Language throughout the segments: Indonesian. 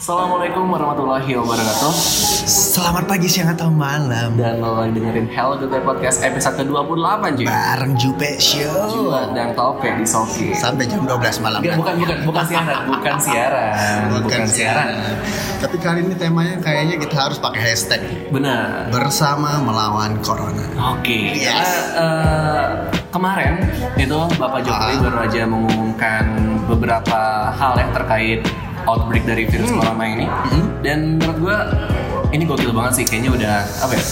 Assalamualaikum warahmatullahi wabarakatuh. Selamat pagi, siang, atau malam. Dan lo lagi dengerin Hello Good Day Podcast episode ke-28 cuy Bareng Jupe Show Jua dan Taupe di Sofi. Sampai jam 12 malam. Kan? bukan, bukan, bukan siaran, bukan siaran Bukan siaran. Tapi kali ini temanya kayaknya kita harus pakai hashtag. Benar. Bersama melawan Corona. Oke, Yes. karena eh, kemarin itu Bapak Jokowi Ah. baru aja mengumumkan beberapa hal ya terkait outbreak dari virus Hmm. corona ini. Dan menurut gua ini gokil banget sih, kayaknya udah apa ya?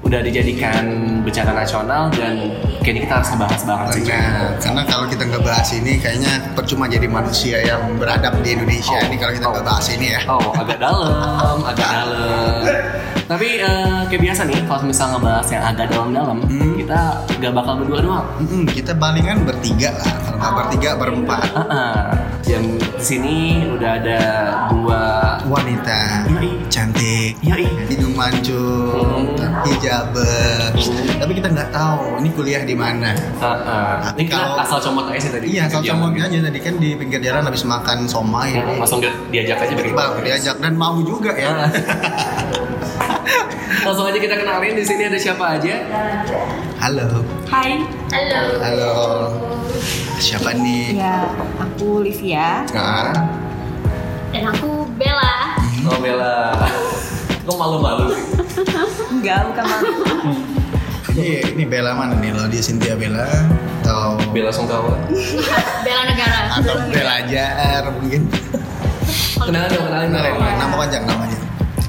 Udah dijadikan bencana nasional dan kayaknya kita harus ngebahas banget sih. Nah, karena kalau kita nggak bahas ini kayaknya percuma jadi manusia yang beradab di Indonesia Oh. ini kalau kita nggak Oh. bahas ini ya. Oh, agak dalam, agak dalam. Tapi eh, kayak biasa nih, kalau misal ngebahas yang agak dalam-dalam, Hmm. Kita gak bakal berdua doang. Mm-mm, kita palingan bertiga lah, kalau nggak bertiga berempat. Dan di sini udah ada dua Wanita Yoi. cantik, Yoi. hidung mancung, Hmm. hijab. Tapi kita nggak tahu ini kuliah di mana. Ah. Ini Kalau- asal comot aja sih tadi. Iya, asal comotnya gitu. aja tadi kan di pinggir jalan habis makan somai. Hmm, Langsung di- diajak aja begitu. Bang, diajak dan mau juga ya. Langsung aja kita kenalin di sini ada siapa aja. Halo. Hai, Halo. Halo. Siapa nih? ya aku Livia. Nah, Dan aku Bella. Oh Bella. Kok malu-malu sih? Enggak, bukan malu. ini ini Bella mana nih? Lo dia Cynthia Bella atau Bella Sungkawa. Bella Negara. atau Bella Jar mungkin? Kenalin dong, Nama, kenalin. nama panjang namanya.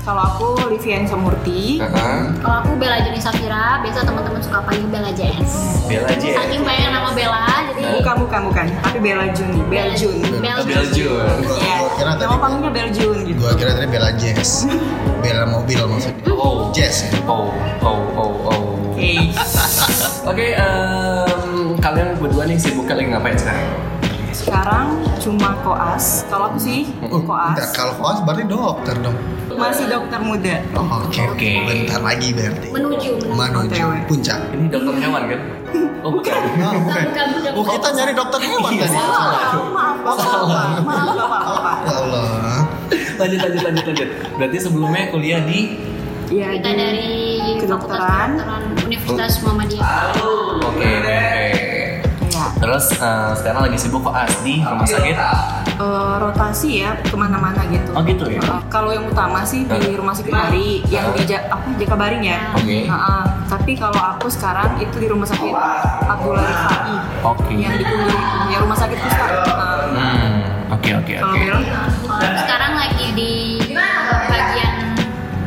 Kalau aku Livia Samurti. Ah, Kalau aku Bella Juni Safira, biasa teman-teman suka panggil Bella JS. Bella aja. Saking banyak nama Bella, jadi Bukan, bukan, bukan. Tapi Bella Juni, Bella Jun. Bella Jun. Gua, Iya. gua kira tadi Nama panggilnya Bella Jun gitu. gua kira tadi Bella Jazz. Bella mobil maksudnya. Oh. Jazz ya. Oh, oh, oh, oh. Oke. Oke, em, kalian berdua nih sibuknya lagi ngapain sekarang? Sekarang cuma koas. Kalau aku sih Oh, bentar, koas. kalau koas berarti dokter dong. Masih dokter muda. Oh, Oke, oke. Oke. Bentar lagi berarti. menuju. menuju. Menuju puncak. Ini dokter hewan kan? Oh bukan. Oh, bukan. bukan, bukan. Oh, kita nyari dokter hewan Iya, tadi. salah. Maaf, maaf. Maaf, Bapak, Bapak. Ya Allah. lanjut, lanjut, lanjut, lanjut. Berarti sebelumnya kuliah di Iya, Kita dari Kedokteran Universitas Muhammadiyah. Oke, oke. Terus eh, sekarang lagi sibuk koas di rumah sakit. Eh, rotasi ya ke mana-mana gitu. Oh gitu ya. Uh, kalau yang utama sih di rumah sakit Bari, yang di Ja- apa Jakabaring ya. Oke. Heeh. tapi kalau aku sekarang itu di rumah sakit Abdullah Rifai Oke. yang di ya rumah sakit. Heeh. Hmm, oke, oke, oke. Sekarang lagi di bagian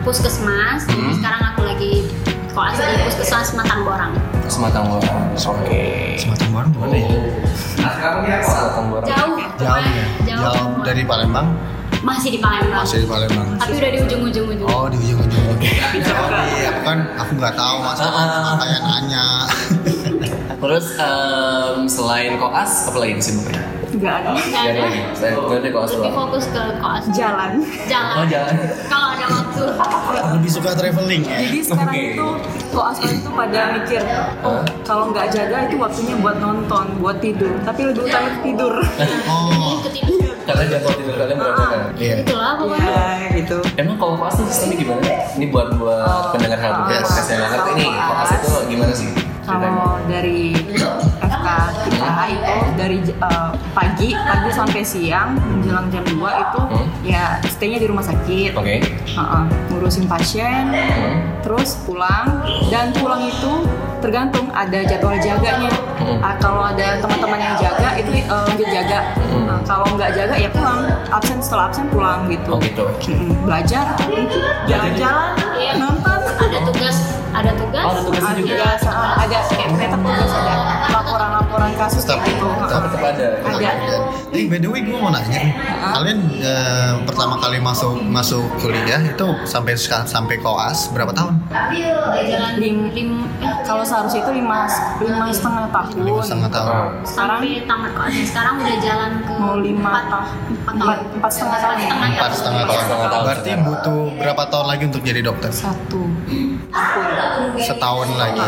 puskesmas. Hmm. Sekarang aku lagi koas di puskesmas Matangborang. Sematang Borang. Oke. Sematang Baru mana ya? Sematang Borang. Jauh. Jauh ya? Jauh. Jauh dari Palembang? Masih di Palembang. Masih di Palembang. Tapi udah di ujung-ujung ujung. Oh di ujung-ujung. Iya, aku kan aku nggak tahu mas, Ah. makanya nanya. Terus em, selain koas, apa lagi sibuknya? nggak ada Jadi ada. itu ada koas Lebih fokus ke koas. jalan. Jalan. Oh jalan. Kalau ada waktu. Lebih suka traveling ya. Jadi sekarang Oke. itu koas itu pada mikir, oh kalau nggak jaga itu waktunya buat nonton, buat tidur. Tapi lebih utama tidur. Oh, Ketidur. Kalian jadwal tidur kalian berantakan. iya. Itulah pokoknya. ya gitu. Emang kalau koas tuh sistemnya gimana? Ini buat buat pendengar hal podcast yang ngerti nih, koas itu gimana sih? Kalau dari FK kita itu dari eh, pagi pagi sampai siang menjelang jam 2 itu Hmm. ya stay-nya di rumah sakit. Oke. Heeh, ngurusin pasien, Hmm. terus pulang dan pulang itu tergantung ada jadwal jaganya. Hmm. Ah, kalau ada teman-teman yang jaga itu lanjut jaga. Hmm. Nah, kalau nggak jaga ya pulang. Absen setelah absen pulang gitu. Oh gitu. Mm, Belajar, jalan-jalan, Iya. Tugas, ada tugas. Oh, ada tugasnya Ada juga. tugas, ada kayak tugas ada laporan-laporan kasus Tetap, kayak gitu. tetap, ada. Ada. Eh, by the way, gue mau nanya, kalian eh, pertama kali masuk masuk kuliah itu sampai sampai koas berapa tahun? Jalan Lim, lim, eh, kalau seharusnya itu lima lima setengah tahun. Lima setengah tahun. Ah. Sekarang sampai tamat koasnya. Sekarang udah jalan ke mau lima empat, tahun, empat setengah tahun ya. Empat setengah tahun. Berarti butuh berapa tahun lagi untuk jadi dokter? Satu. Setahun lagi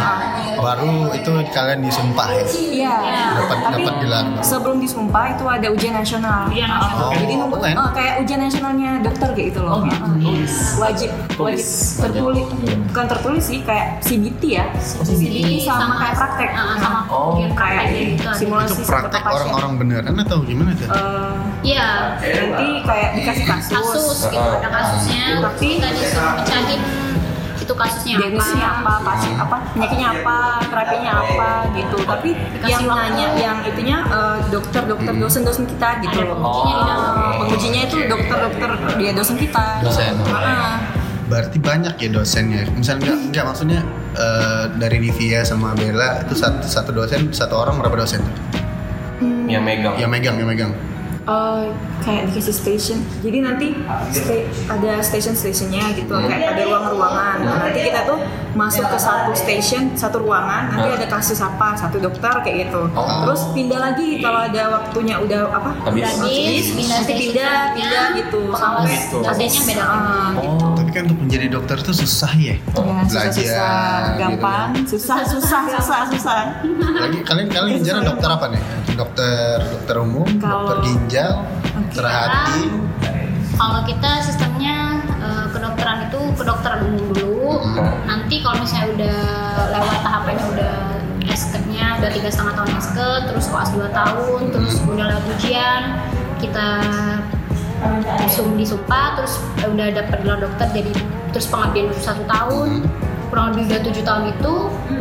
baru itu kalian disumpah ya Iya. Dapat- Tapi dapat gelar. sebelum disumpah itu ada ujian nasional. Ujian nasional. Uh, Jadi Oh, nunggu uh, kayak ujian nasionalnya dokter kayak gitu loh. Oh, gitu. Uh, Tulis. Wajib wajib tertulis. Bukan tertulis sih kayak CBT ya. CBT sama kayak praktek. Ah, sama Oh, kayak gitu simulasi praktek pasien. orang-orang beneran atau gimana tuh Eh, Iya, nanti kayak dikasih kasus, kasus gitu Ah. ada kasusnya Tapi- kita disuruh pecahin itu kasusnya diagnosisnya apa apa, pasien apa, penyakitnya apa, terapinya apa gitu. Tapi Dikasih yang waktu. nanya, yang itunya eh, dokter-dokter dosen-dosen kita gitu ada loh. pengujinya dalam Eh, pengujinya itu dokter-dokter dia dosen kita. Dosen. Ah. berarti banyak ya dosennya misalnya enggak, enggak maksudnya eh, dari Divia sama Bella itu satu, satu dosen satu orang berapa dosen yang megang yang megang yang megang Eh, kayak dikasih station. Jadi nanti sta- ada station stationnya gitu kayak ada ruang-ruangan. Nah, nanti kita tuh masuk ke satu station satu ruangan nanti ada kasus apa satu dokter kayak gitu. Oh. terus pindah lagi kalau ada waktunya udah apa Habis. Habis, pindah nanti pindah pindah gitu Gitu. dosennya beda oh tapi kan untuk menjadi dokter tuh susah ya. Ya, susah susah. Belajar, gampang susah susah susah susah. lagi kalian kalian ngejar dokter apa nih? Dokter dokter umum dokter ginjal dokter hati kalau kita sistemnya eh, kedokteran itu kedokteran umum dulu. Nanti kalau misalnya udah lewat tahapannya udah eskednya udah tiga setengah tahun esket terus koas dua tahun terus udah lewat ujian kita sum disumpah terus udah dapet gelar dokter jadi terus pengabdian satu tahun kurang lebih udah tujuh tahun itu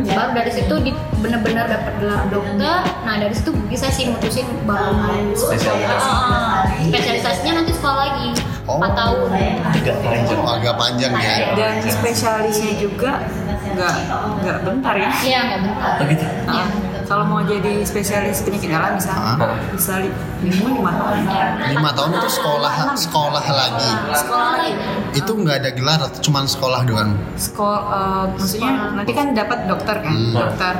baru dari situ di bener-bener dapat gelar dokter. Nah dari situ bisa sih mutusin baru mau Spesialitas. Ah, spesialisasinya nanti sekolah lagi Oh. 4 tahun. Agak panjang. Oh, agak panjang ya. Dan spesialisnya juga nggak nggak bentar ya? Iya nggak bentar. Oh gitu? Ah, kalau mau jadi spesialis penyakit dalam bisa Ah. bisa li- minimal lima tahun. Lima tahun itu sekolah sekolah lagi? Sekolah lagi. Itu nggak ada gelar atau cuma sekolah doang? Sekolah maksudnya nanti kan dapat dokter kan Hmm. dokter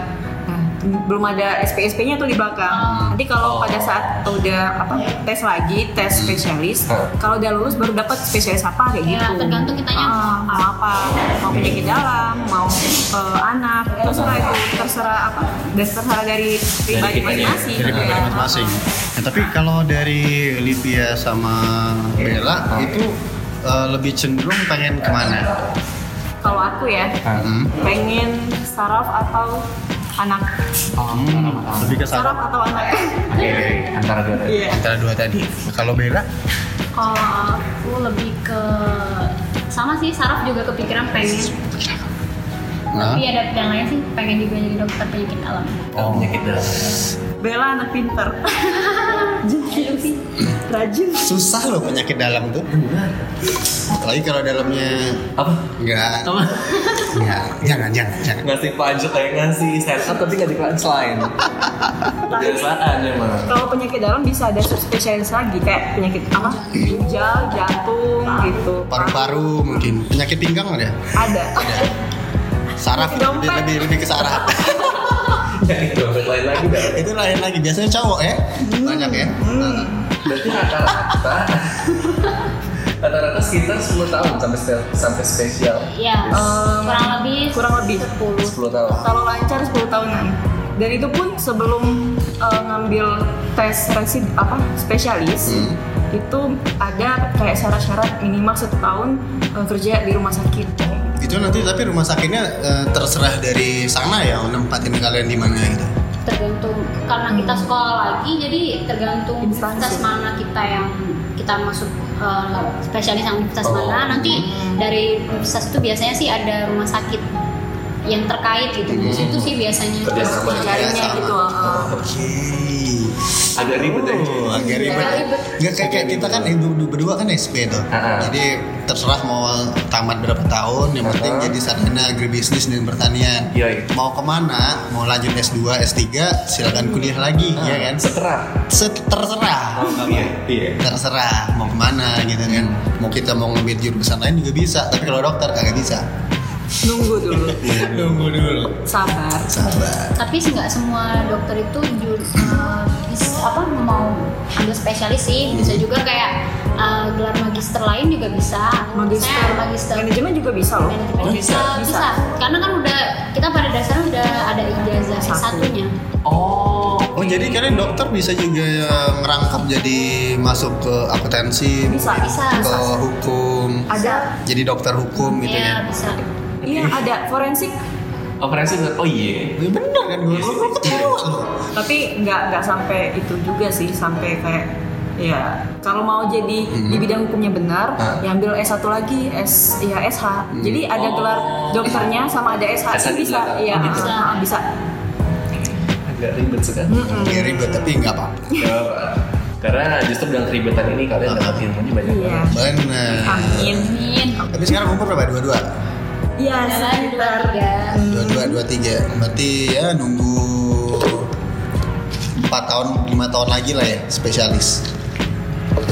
belum ada SPSP-nya tuh di belakang. Nanti kalau pada saat udah apa tes lagi tes spesialis Hmm. kalau udah lulus baru dapat spesialis apa kayak Ya, gitu. tergantung kitanya. Ah, mau mau apa mau penyakit dalam mau eh, anak terserah itu terserah apa dan terserah dari pribadi masing-masing. dari Ya. pribadi masing-masing. Nah, tapi kalau dari Livia sama Bella itu eh, lebih cenderung pengen ke mana? Kalau aku ya Hmm. pengen saraf atau anak. Hmm, lebih ke saraf saraf atau anak? Oke antara dua tadi. Iya. Antara dua tadi. Kalau Bella kalau aku lebih ke sama sih saraf juga kepikiran pengen. Nah, tapi ada yang lain sih pengen juga jadi dokter penyakit dalam. Oh penyakit dalam. Bella anak pinter jadi rajin. Susah loh penyakit dalam tuh. Apalagi kalau dalamnya apa? Enggak apa? Enggak jangan jangan jangan. Ngasih punch kayak ngasih stand up tapi nggak di punchline kebiasaan emang kalau penyakit dalam bisa ada subspesialis lagi kayak penyakit apa? Ginjal jantung gitu. Paru-paru mungkin. Penyakit pinggang ada? Ada. Saraf. Lebih, lebih lebih ke saraf. Itu lain lagi itu lain lagi. Biasanya cowok ya? Banyak ya? Nah, berarti rata-rata rata-rata sekitar 10 tahun sampai spe- sampai spesial. Em, kurang lebih kurang lebih. 10 10 tahun. Kalau lancar 10 tahunan. Dan itu pun sebelum eh, ngambil tes resid apa spesialis Hmm. itu ada kayak syarat-syarat minimal satu tahun eh, kerja di rumah sakit. Itu nanti tapi rumah sakitnya eh, terserah dari sana ya nempatin kalian di mana gitu tergantung karena kita sekolah lagi jadi tergantung universitas mana kita yang kita masuk eh, spesialis yang universitas Oh. mana nanti dari universitas itu biasanya sih ada rumah sakit yang terkait gitu di situ sih biasanya Kerja sama. carinya gitu eh. oke agak ribet ya Oh, ribet. Agak ribet. Nggak kayak, kayak kita kan ibu berdua kan SP tuh. Ah. Jadi terserah mau tamat berapa tahun, yang penting Ah. jadi sarjana agribisnis dan pertanian. Yoi. Mau ke mana? Mau lanjut S2, S3, silakan kuliah lagi, ya kan? seterah Set- terserah. iya iya Terserah mau ke mana gitu kan. Mau kita mau ngambil jurusan lain juga bisa, tapi kalau dokter kagak bisa. Nunggu dulu. Nunggu dulu. sabar. Sabar. tapi nggak semua dokter itu bis- apa mau ambil spesialis sih. Bisa juga kayak eh, gelar magister lain juga bisa. Magister. Saya magister. Manajemen juga bisa loh. Manajemen Oh, bisa. bisa? bisa. Karena kan udah kita pada dasarnya udah ada ijazah Satu. satunya Oh. Oh jadi kalian dokter bisa juga ya ngerangkap jadi masuk ke akuntansi, bisa. bisa. ke hukum, ada. Jadi dokter hukum gitu ya ya. bisa iya ada forensik Oh, forensik. Oh iya. Ya bener kan gue, gue ketawa loh. tapi nggak nggak sampai itu juga sih sampai kayak ya kalau mau jadi di bidang hukumnya benar Ah. ya ambil S1 lagi S ya SH jadi ada Oh. gelar dokternya sama ada SH S1 di bisa iya Oh, gitu. ah, bisa Agak ribet sekali. Ya ribet tapi nggak apa-apa. Karena justru dengan keribetan ini kalian dapat ilmunya banyak iya banget. Bener. amin Amin. Tapi sekarang umur berapa? Dua-dua? Iya Jalan dua sekitar tiga. Dua-dua, dua-tiga. Berarti ya nunggu empat tahun, lima tahun lagi lah ya spesialis.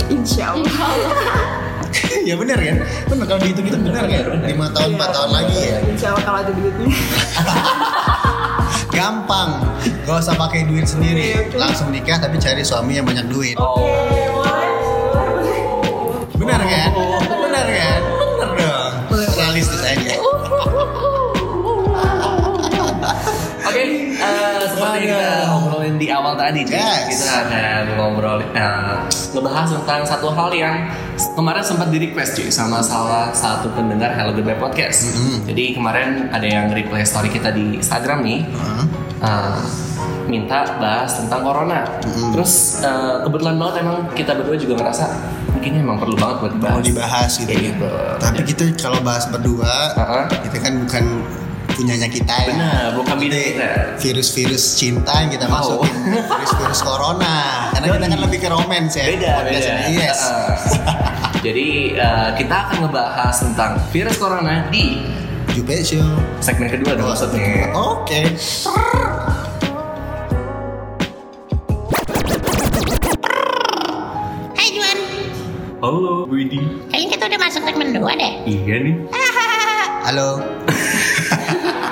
insya Allah ya bener kan? Bener kalau dihitung itu bener kan? Lima tahun, empat tahun lagi ya. insya Allah kalau ada duitnya Gampang. Gak usah pakai duit sendiri. Langsung nikah tapi cari suami yang banyak duit. Oh. Bener kan? Bener kan? Oke, eh, seperti kita ngobrolin di awal tadi, Yes. kita akan ngobrol, eh, ngebahas tentang satu hal yang kemarin sempat di request cuy sama salah satu pendengar Hello Goodbye Podcast. Mhm. Jadi kemarin ada yang replay story kita di Instagram nih, Hah? eh, minta bahas tentang corona. Mhm. Terus eh, kebetulan banget emang kita berdua juga ngerasa mungkin emang perlu banget buat dibahas. Mau dibahas gitu Kayak ya. gitu. Tapi kita kalau bahas berdua, Heeh. itu kan bukan punyanya kita ya. Benar, bukan Jadi, kita. Virus-virus cinta yang kita Oh. masukin, virus-virus corona. Karena kita kan lebih ke romance ya. beda beda. Yes. Heeh. jadi eh, kita akan ngebahas tentang virus corona di Jupe Show. segmen kedua dong maksudnya Oke. Hai halo Widi. Kayaknya kita udah masuk segmen 2 deh. iya nih. Halo.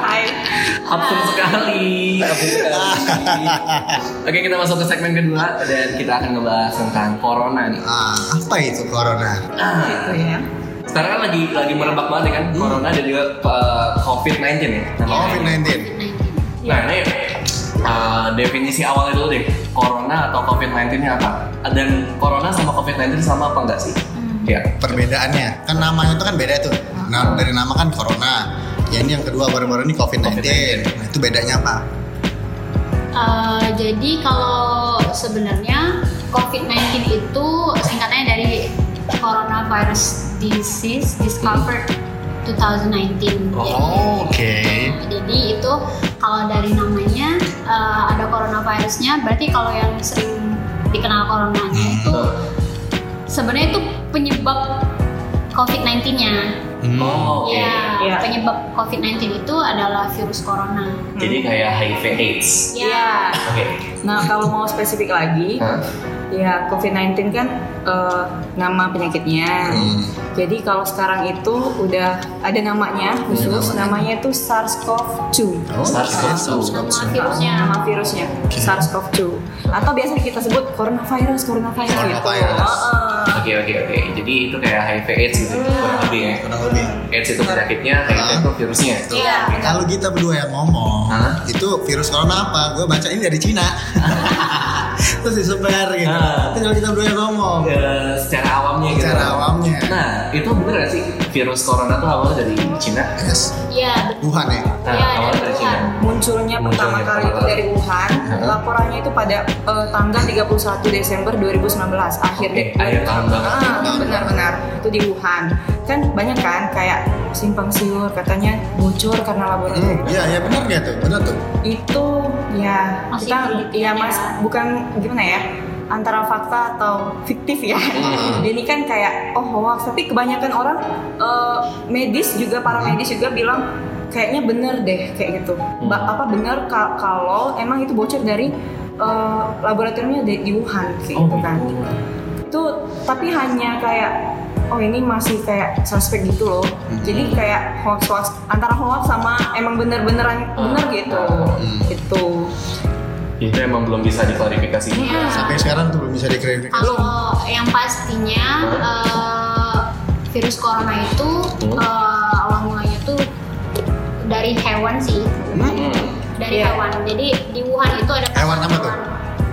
Hai. Absurd sekali. Oke kita masuk ke segmen kedua dan kita akan ngebahas tentang corona nih. Ah, apa itu corona? ah, gitu ya? Sekarang kan lagi lagi merebak banget ya kan corona dan juga eh, covid-19 ya. Namanya. COVID-19. Nah ini uh, definisi awalnya dulu deh Corona atau COVID-19 ini apa? Dan Corona sama COVID-19 sama apa enggak sih? Ya Perbedaannya kan namanya itu kan beda tuh. Nah, dari nama kan corona. Ya ini yang kedua baru-baru ini COVID-19. Nah, itu bedanya apa? Eh, jadi kalau sebenarnya COVID-19 itu singkatnya dari Coronavirus Disease Discovered 2019. Oh, Oke. Jadi itu kalau dari namanya eh, ada coronavirusnya, berarti kalau yang sering dikenal coronanya itu sebenarnya itu penyebab COVID-19-nya. Oh, oke. Ya, Iya. penyebab COVID-19 itu adalah virus corona. Jadi kayak HIV AIDS. Iya. Oke. Nah kalau mau spesifik lagi, Hah? ya COVID-19 kan eh, nama penyakitnya. Hmm. Jadi kalau sekarang itu udah ada namanya khusus, namanya itu SARS-CoV-2. Oh, SARS-CoV-2. Nama virusnya. Nama virusnya SARS-CoV-2 atau biasa kita sebut coronavirus, coronavirus. Coronavirus. Oke oke oke. Jadi itu kayak HIV AIDS gitu kurang lebih ya. Kurang lebih. AIDS itu penyakitnya, HIV Ah. itu virusnya. Iya. Kalau kita berdua yang ngomong, Hah? itu virus corona apa? Gue baca ini dari Cina. Terus disebar gitu. Ah. Itu kalau kita berdua ngomong. Eh, secara awamnya gitu. Secara awamnya. Nah, itu bener gak sih virus corona tuh awalnya dari Cina? Yes. Iya. Wuhan ya. Nah, Iya, awalnya dari Cina. Wuhan. Munculnya pertama Munculnya kali itu dari Wuhan. Heeh. Laporannya itu pada eh, tanggal 31 Desember 2019 akhir Oke, akhir tahun banget. Ah, benar-benar itu di Wuhan. Kan banyak kan kayak simpang siur katanya bocor karena Hmm, laboratorium. iya, iya benar nggak tuh? Benar tuh. Itu ya Masih kita ya ya. mas bukan gimana ya antara fakta atau fiktif ya. Hmm. Ini kan kayak oh hoax tapi kebanyakan orang eh, medis juga para medis juga bilang kayaknya bener deh kayak gitu. Ba- apa bener ka- kalau emang itu bocor dari eh, laboratoriumnya di, di Wuhan kayak Oh, gitu kan. Itu tapi hanya kayak oh ini masih kayak suspek gitu loh. Jadi kayak hoax hoax antara hoax sama emang bener-beneran bener gitu. Itu. Itu emang belum bisa diklarifikasi. Iya. Sampai sekarang tuh belum bisa diklarifikasi. Kalau yang pastinya eh, virus corona itu Hmm. eh, awal mulanya tuh dari hewan sih, Hmm. dari Iya. hewan. Jadi di Wuhan itu ada Hewan apa tuh?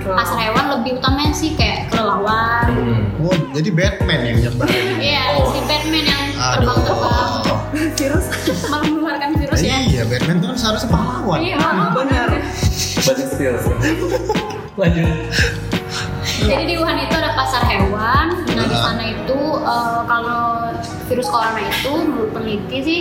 Pasar hewan lebih utamanya sih kayak kelelawar. Hmm. Oh, jadi Batman yang nyebar ini. Iya, Oh. si Batman yang terbang-terbang Virus. malah mengeluarkan virus ya. Iya, Batman tuh seharusnya pahlawan. Iya. But it's still. Lanjut. Jadi di Wuhan itu ada pasar hewan. Nah di Ah. sana itu eh, kalau virus corona itu menurut peneliti sih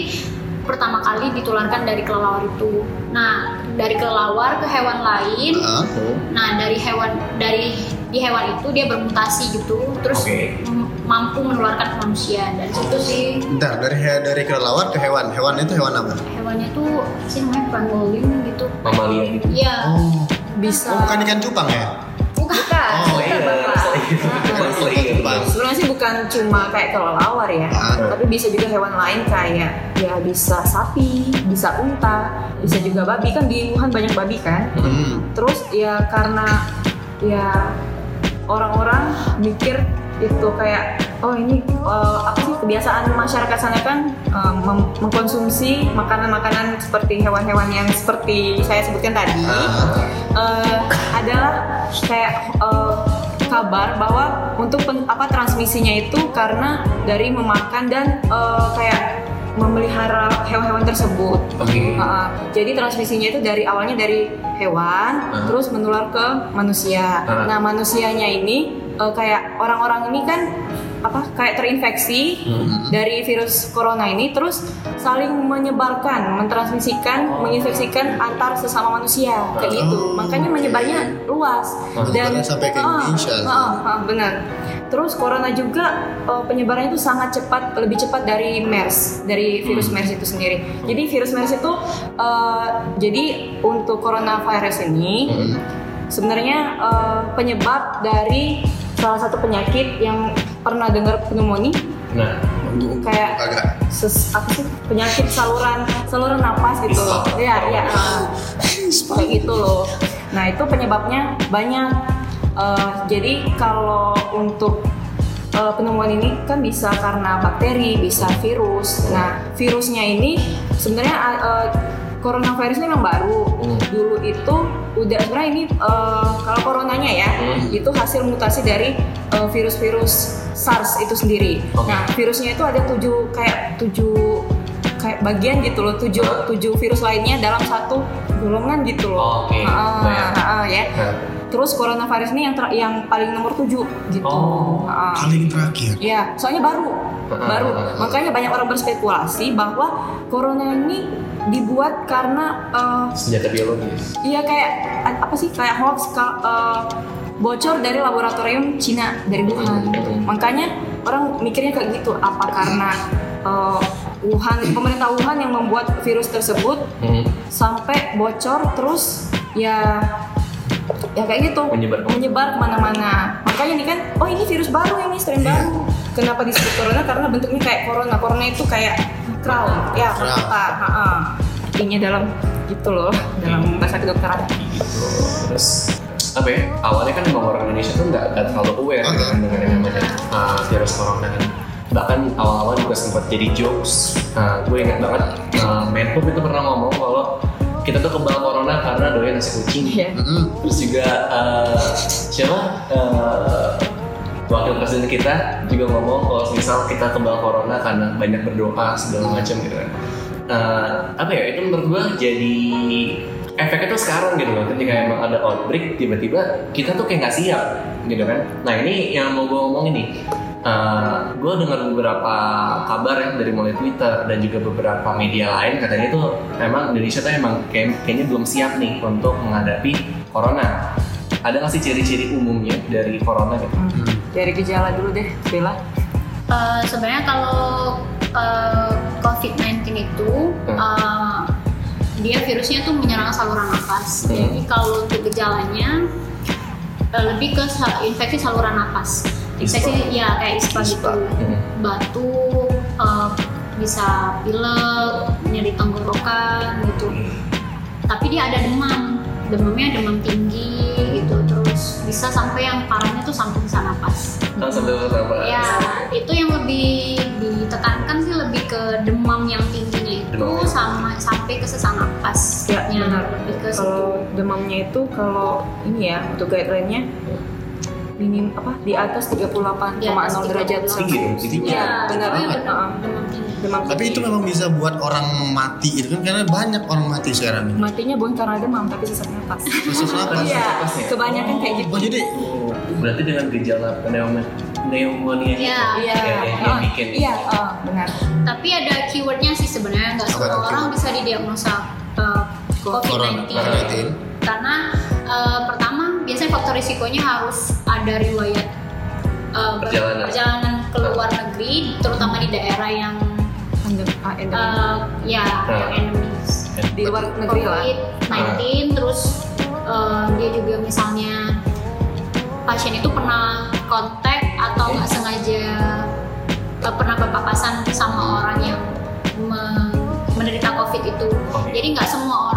pertama kali ditularkan dari kelelawar itu. Nah dari kelelawar ke hewan lain. Ah, Nah dari hewan dari di hewan itu dia bermutasi gitu, terus Oke. m- mampu menularkan ke manusia. Dan situ sih Bentar, dari he- dari kelelawar ke hewan. Hewan itu hewan apa? hewannya tuh sih namanya pangolin gitu. Mamalia gitu. Iya. Oh, Bisa. oh bukan ikan cupang ya? Bukan. Bukan. Oh, bukan, iya. Bukan cuma kayak kelelawar ya, Ah. tapi bisa juga hewan lain kayak ya bisa sapi, bisa unta, bisa juga babi kan di Wuhan banyak babi kan. Hmm. Terus ya karena ya orang-orang mikir itu kayak oh ini eh, apa sih kebiasaan masyarakat sana kan mem- mengkonsumsi makanan-makanan seperti hewan-hewan yang seperti saya sebutkan tadi eh, adalah kayak eh, kabar bahwa untuk pen- apa transmisinya itu karena dari memakan dan eh, kayak memelihara hewan-hewan tersebut. Oke. Uh, jadi transmisinya itu dari awalnya dari hewan, Ah. terus menular ke manusia. Ah. Nah manusianya ini uh, kayak orang-orang ini kan apa kayak terinfeksi Hmm. dari virus corona ini, terus saling menyebarkan, mentransmisikan, menginfeksikan antar sesama manusia kayak gitu. Makanya menyebarnya luas Menyebarnya sampai ke Indonesia. ah, ah, benar. Terus corona juga uh, penyebarannya itu sangat cepat, lebih cepat dari MERS, dari virus MERS itu sendiri. Jadi virus MERS itu uh, jadi untuk coronavirus ini sebenarnya uh, penyebab dari salah satu penyakit yang pernah dengar pneumonia Nah, kayak Agak. ses, apa sih penyakit saluran saluran napas gitu loh. Iya, iya. ah. Kayak gitu loh. Nah, itu penyebabnya banyak. Eh, jadi kalau untuk eh, pneumonia ini kan bisa karena bakteri, bisa virus. Nah, virusnya ini sebenarnya eh, coronavirus ini memang baru. Hmm. Dulu itu udah sebenarnya ini eh, kalau coronanya ya, Hmm. itu hasil mutasi dari eh, virus-virus SARS itu sendiri. Oke. Nah, virusnya itu ada tujuh kayak tujuh kayak bagian gitu loh, tujuh tujuh virus lainnya dalam satu golongan gitu loh. Oke, Ah, bayang. ah, ya. nah. Terus coronavirus ini yang ter- yang paling nomor tujuh gitu. Oh. Ah. Paling terakhir. Iya, soalnya baru, baru. ah. Makanya banyak orang berspekulasi bahwa corona ini dibuat karena eh, senjata biologis. Iya kayak apa sih kayak hoax ka- eh, bocor dari laboratorium Cina dari Wuhan. Hmm. Makanya orang mikirnya kayak gitu apa karena eh, Wuhan pemerintah Wuhan yang membuat virus tersebut Hmm. sampai bocor terus ya ya kayak gitu Menyebar. menyebar ke mana-mana makanya ini kan oh ini virus baru ini strain Iya. baru kenapa disebut corona karena bentuknya kayak corona corona itu kayak crown ya Ha-ha. artinya dalam gitu loh dalam bahasa kedokteran Terus apa ya? Awalnya kan memang orang Indonesia tuh nggak terlalu aware gitu kan dengan yang namanya uh, virus corona kan. Bahkan awal-awal juga sempat jadi jokes. Nah, gue ingat banget uh, Menhub itu pernah ngomong kalau kita tuh kebal corona karena doyan nasi kucing. Iya. Mm-mm. Terus juga uh, siapa? Uh, wakil presiden kita juga ngomong kalau misal kita kebal corona karena banyak berdoa segala macam gitu kan. Uh, apa ya itu menurut gua jadi efeknya tuh sekarang gitu loh ketika emang ada outbreak tiba-tiba kita tuh kayak nggak siap gitu kan nah ini yang mau gue ngomongin nih Uh, gue dengar beberapa kabar ya dari mulai Twitter dan juga beberapa media lain katanya tuh emang Indonesia tuh emang kayak, kayaknya belum siap nih untuk menghadapi corona. Ada nggak sih ciri-ciri umumnya dari corona gitu? Hmm. dari gejala dulu deh Bella Eh, sebenarnya kalau eh, COVID-19 itu Hmm. eh, dia virusnya tuh menyerang saluran nafas. Hmm. Jadi kalau untuk gejalanya eh, lebih ke infeksi saluran nafas. Infeksi ya kayak ispa gitu. Hmm. batuk eh, bisa pilek nyeri tenggorokan gitu. Tapi dia ada demam. Demamnya demam tinggi gitu. Terus bisa sampai yang parahnya tuh sampai bisa napas Nah, apa? ya itu yang lebih ditekankan sih lebih ke demam yang tingginya itu Demam. sama sampai ke sesak napas Ya, benar. lebih ke situ. Kalau demamnya itu kalau ini ya untuk guideline-nya minim apa di atas 38,0 Di atas derajat 38. Tinggi dong, tinggi. Iya, benar tapi banget. demam, Tapi itu memang bisa buat orang mati itu kan karena banyak orang mati sekarang ini. matinya bukan karena demam tapi sesak napas. Khusus apa? Iya, napasnya. kebanyakan kayak gitu. Oh jadi berarti dengan gejala pneumonia pneumonia Iya. Iya, ya, yang oh, bikin iya, oh, benar. tapi ada keywordnya sih sebenarnya nggak semua orang keyword? bisa didiagnosa uh, corona, COVID-19 COVID-19. karena uh, pertama biasanya faktor risikonya harus ada riwayat uh, Perjalanan. perjalanan ke luar negeri terutama di daerah yang uh, ya Ah. yang endemis di luar negeri lah. COVID-19 terus uh, dia juga misalnya pasien itu pernah kontak atau nggak sengaja uh, pernah berpapasan sama orang yang me- menderita COVID itu. Jadi nggak semua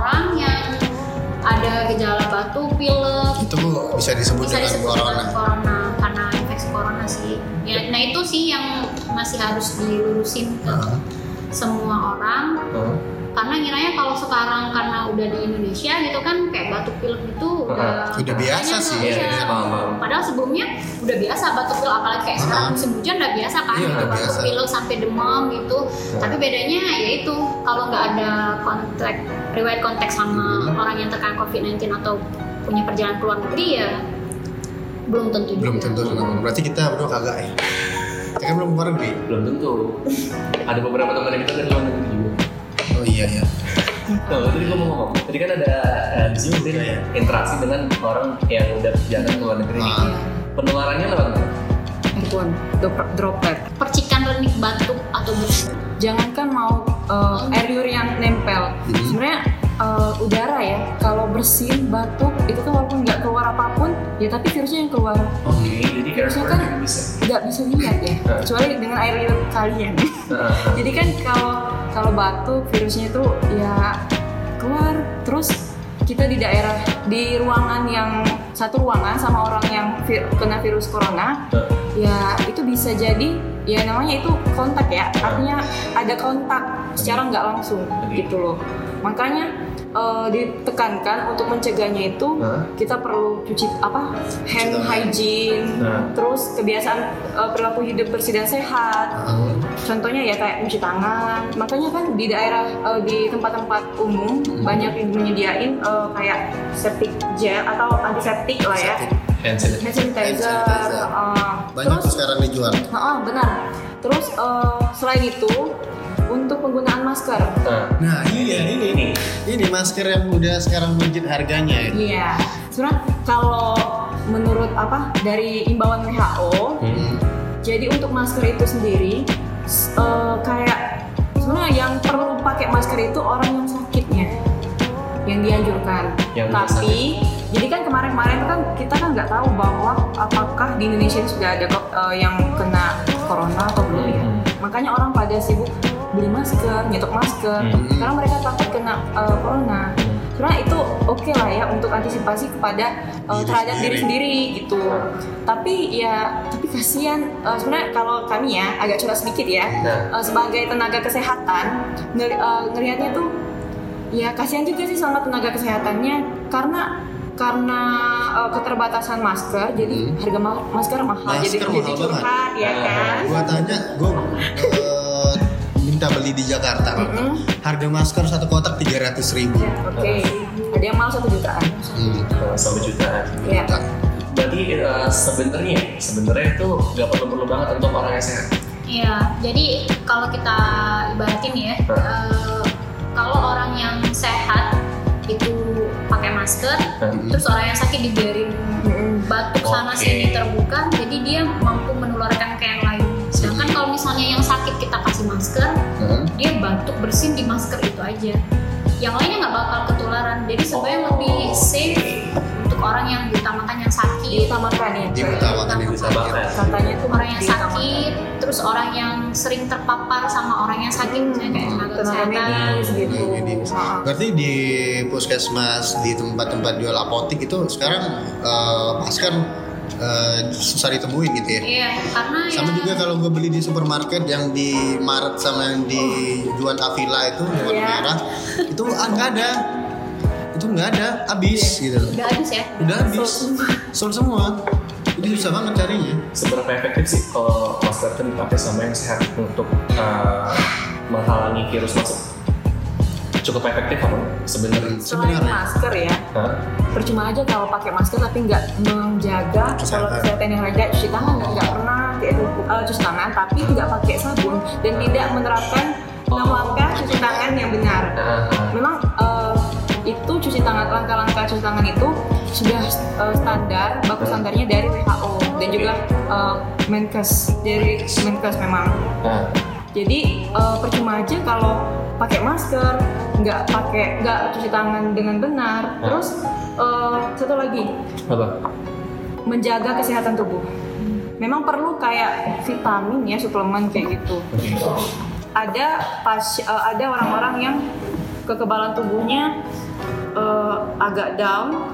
bisa disebut bisa dengan disebut corona. dengan corona karena infeksi corona sih. Ya, nah itu sih yang masih harus dilurusin ke Heeh. semua orang Oh, karena ngiranya kalau sekarang karena udah di Indonesia gitu kan kayak batuk pilek gitu udah Udah biasa sih, iya, iya. iya, paham, paham. padahal sebelumnya udah biasa batuk pilek apalagi kayak sekarang Ah. musim hujan udah biasa kan Iya, gitu, udah batuk pilek sampai demam gitu tapi bedanya ya itu kalau nggak ada kontak riwayat kontak sama Hmm. orang yang terkena COVID-19 atau punya perjalanan ke luar negeri ya belum tentu Belum juga. tentu kenapa. Berarti kita berdua kagak ya. Kita kan belum keluar negeri. belum tentu. Ada beberapa teman kita dari luar negeri juga. Oh iya iya. Nah, tadi gue mau ngomong, tadi kan ada uh, di sini mungkin Iya. interaksi dengan orang yang udah jalan ke luar negeri. Ah. Penularannya lewat drop- droplet. percikan renik batuk atau bersin Jangankan mau uh, air liur yang nempel, Mhm. sebenarnya uh, udara ya. Kalau bersin, batuk tapi virusnya yang keluar. Oke, jadi Virusnya kan bisa. nggak bisa dilihat ya, Nah. kecuali dengan air liur kalian. Nah, Jadi kan kalau kalau batuk virusnya itu ya keluar terus kita di daerah di ruangan yang satu ruangan sama orang yang vi- kena virus corona nah, ya itu bisa jadi ya namanya itu kontak ya artinya ada kontak secara nggak langsung gitu loh makanya eh, ditekankan untuk mencegahnya itu Hah? kita perlu cuci apa hand Cuci hygiene Nah. terus kebiasaan eh, perilaku hidup bersih dan sehat Ah. contohnya ya kayak mencuci tangan makanya kan di daerah eh, di tempat-tempat umum banyak yang menyediain eh, kayak septic gel atau antiseptik lah ya Septic. hand sanitizer. hand sanitizer, Hand sanitizer. eh, Banyak terus sekarang dijual. Heeh, benar terus eh, selain itu untuk penggunaan masker Nah, Nah iya ini ini. ini masker yang udah sekarang melejit harganya ini. iya sebenarnya kalau menurut apa dari imbauan WHO Hmm. Jadi untuk masker itu sendiri eh, kayak sebenarnya yang perlu pakai masker itu orang yang sakitnya yang dianjurkan. Yang Tapi jadi kan kemarin-kemarin kan kita kan nggak tahu bahwa apakah di Indonesia sudah ada eh, yang kena corona atau belum ya. Hmm. Makanya orang pada sibuk beli masker, nyetok masker Hmm. karena mereka takut kena eh, corona. Sebenarnya itu oke lah ya untuk antisipasi kepada Diri terhadap diri sendiri. gitu. Tapi ya tapi kasihan eh, sebenarnya kalau kami ya agak curhat sedikit ya Nah, eh, sebagai tenaga kesehatan ngeli- eh, ngelihatnya tuh ya kasihan juga sih sama tenaga kesehatannya karena karena eh, keterbatasan masker jadi Hmm. harga ma- masker mahal Masker jadi mahal jadi curhat ya kan. Gua tanya, gua minta beli di Jakarta. Mm-mm. Harga masker satu kotak tiga ratus ribu. Oke, ada yang mahal satu jutaan. Hmm. satu jutaan. Ya. Berarti eh, sebenarnya sebenarnya itu nggak perlu-perlu banget untuk orang yang sehat. Iya, jadi kalau kita ibaratin ya, eh, kalau orang yang sehat itu pakai masker, Nah, terus orang yang sakit dibiarin Mm-mm. batuk sana Oke. sini terbuka, jadi dia mampu menularkan ke yang lain. Sedangkan kalau misalnya yang sakit kita kasih masker, Hmm. Dia batuk bersin di masker itu aja. Yang lainnya nggak bakal ketularan. Jadi sebenarnya Oh. lebih safe untuk orang yang diutamakan yang sakit. Diutamakan ya. Diutamakan, Diutamakan. Katanya orang yang sering terpapar sama orang yang sakit misalnya kayak tenaga kesehatan gitu. Iya, medis. Heeh. Berarti di puskesmas di tempat-tempat jual apotik itu sekarang eh, masker eh, susah ditemuin gitu ya. iya karena Sama ya juga kalau gue beli di supermarket yang di Maret sama yang di Juan Avila itu yang warna Iya. merah itu ah, nggak ada. Itu nggak ada, habis gitu. udah habis ya Udah habis. Sold semua. Jadi susah banget carinya. Seberapa efektif sih kalau masker itu dipakai sama yang sehat untuk uh, menghalangi virus masuk? Cukup efektif apa sebenarnya? Selain Sebenarnya. masker ya, Hah? percuma aja kalau pakai masker tapi nggak menjaga kalau Kesehatan. yang ada cuci tangan nggak pernah uh, cuci tangan tapi nggak pakai sabun dan tidak menerapkan enam langkah cuci tangan yang benar. Memang uh, itu cuci tangan langkah-langkah cuci tangan itu sudah uh, standar baku standarnya dari WHO dan juga uh, Menkes dari Menkes memang. Jadi uh, percuma aja kalau pakai masker, nggak pakai nggak cuci tangan dengan benar. Terus uh, satu lagi Apa? menjaga kesehatan tubuh. Memang perlu kayak vitamin ya suplemen kayak gitu. Ada pas uh, ada orang-orang yang kekebalan tubuhnya uh, agak down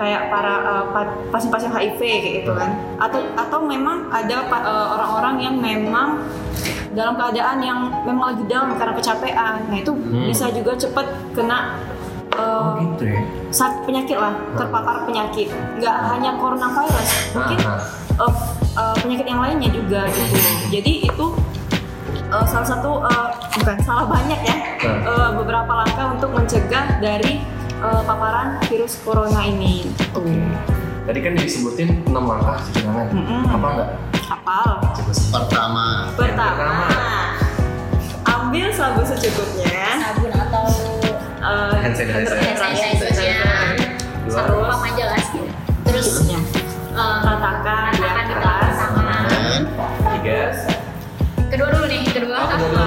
kayak para uh, pa- pasien-pasien HIV kayak gitu kan atau atau memang ada pa- uh, orang-orang yang memang dalam keadaan yang memang lagi down karena kecapean nah itu Hmm. bisa juga cepat kena uh, Oh gitu ya? sak- penyakit lah terpapar penyakit nggak hanya coronavirus mungkin uh, uh, penyakit yang lainnya juga gitu jadi itu uh, salah satu uh, bukan salah banyak ya uh, beberapa langkah untuk mencegah dari uh, paparan virus corona ini. Tadi kan disebutin 6 langkah cuci tangan. Mm-mm. Apa enggak? Sih. Pertama, Pertama, ambil sabun secukupnya. sabun atau Uh, Hand sanitizer. hand sanitizer sabun pam aja lah terus Ya. eh, Ratakan ratakan di atas. Tiga. kedua dulu nih kedua Oh,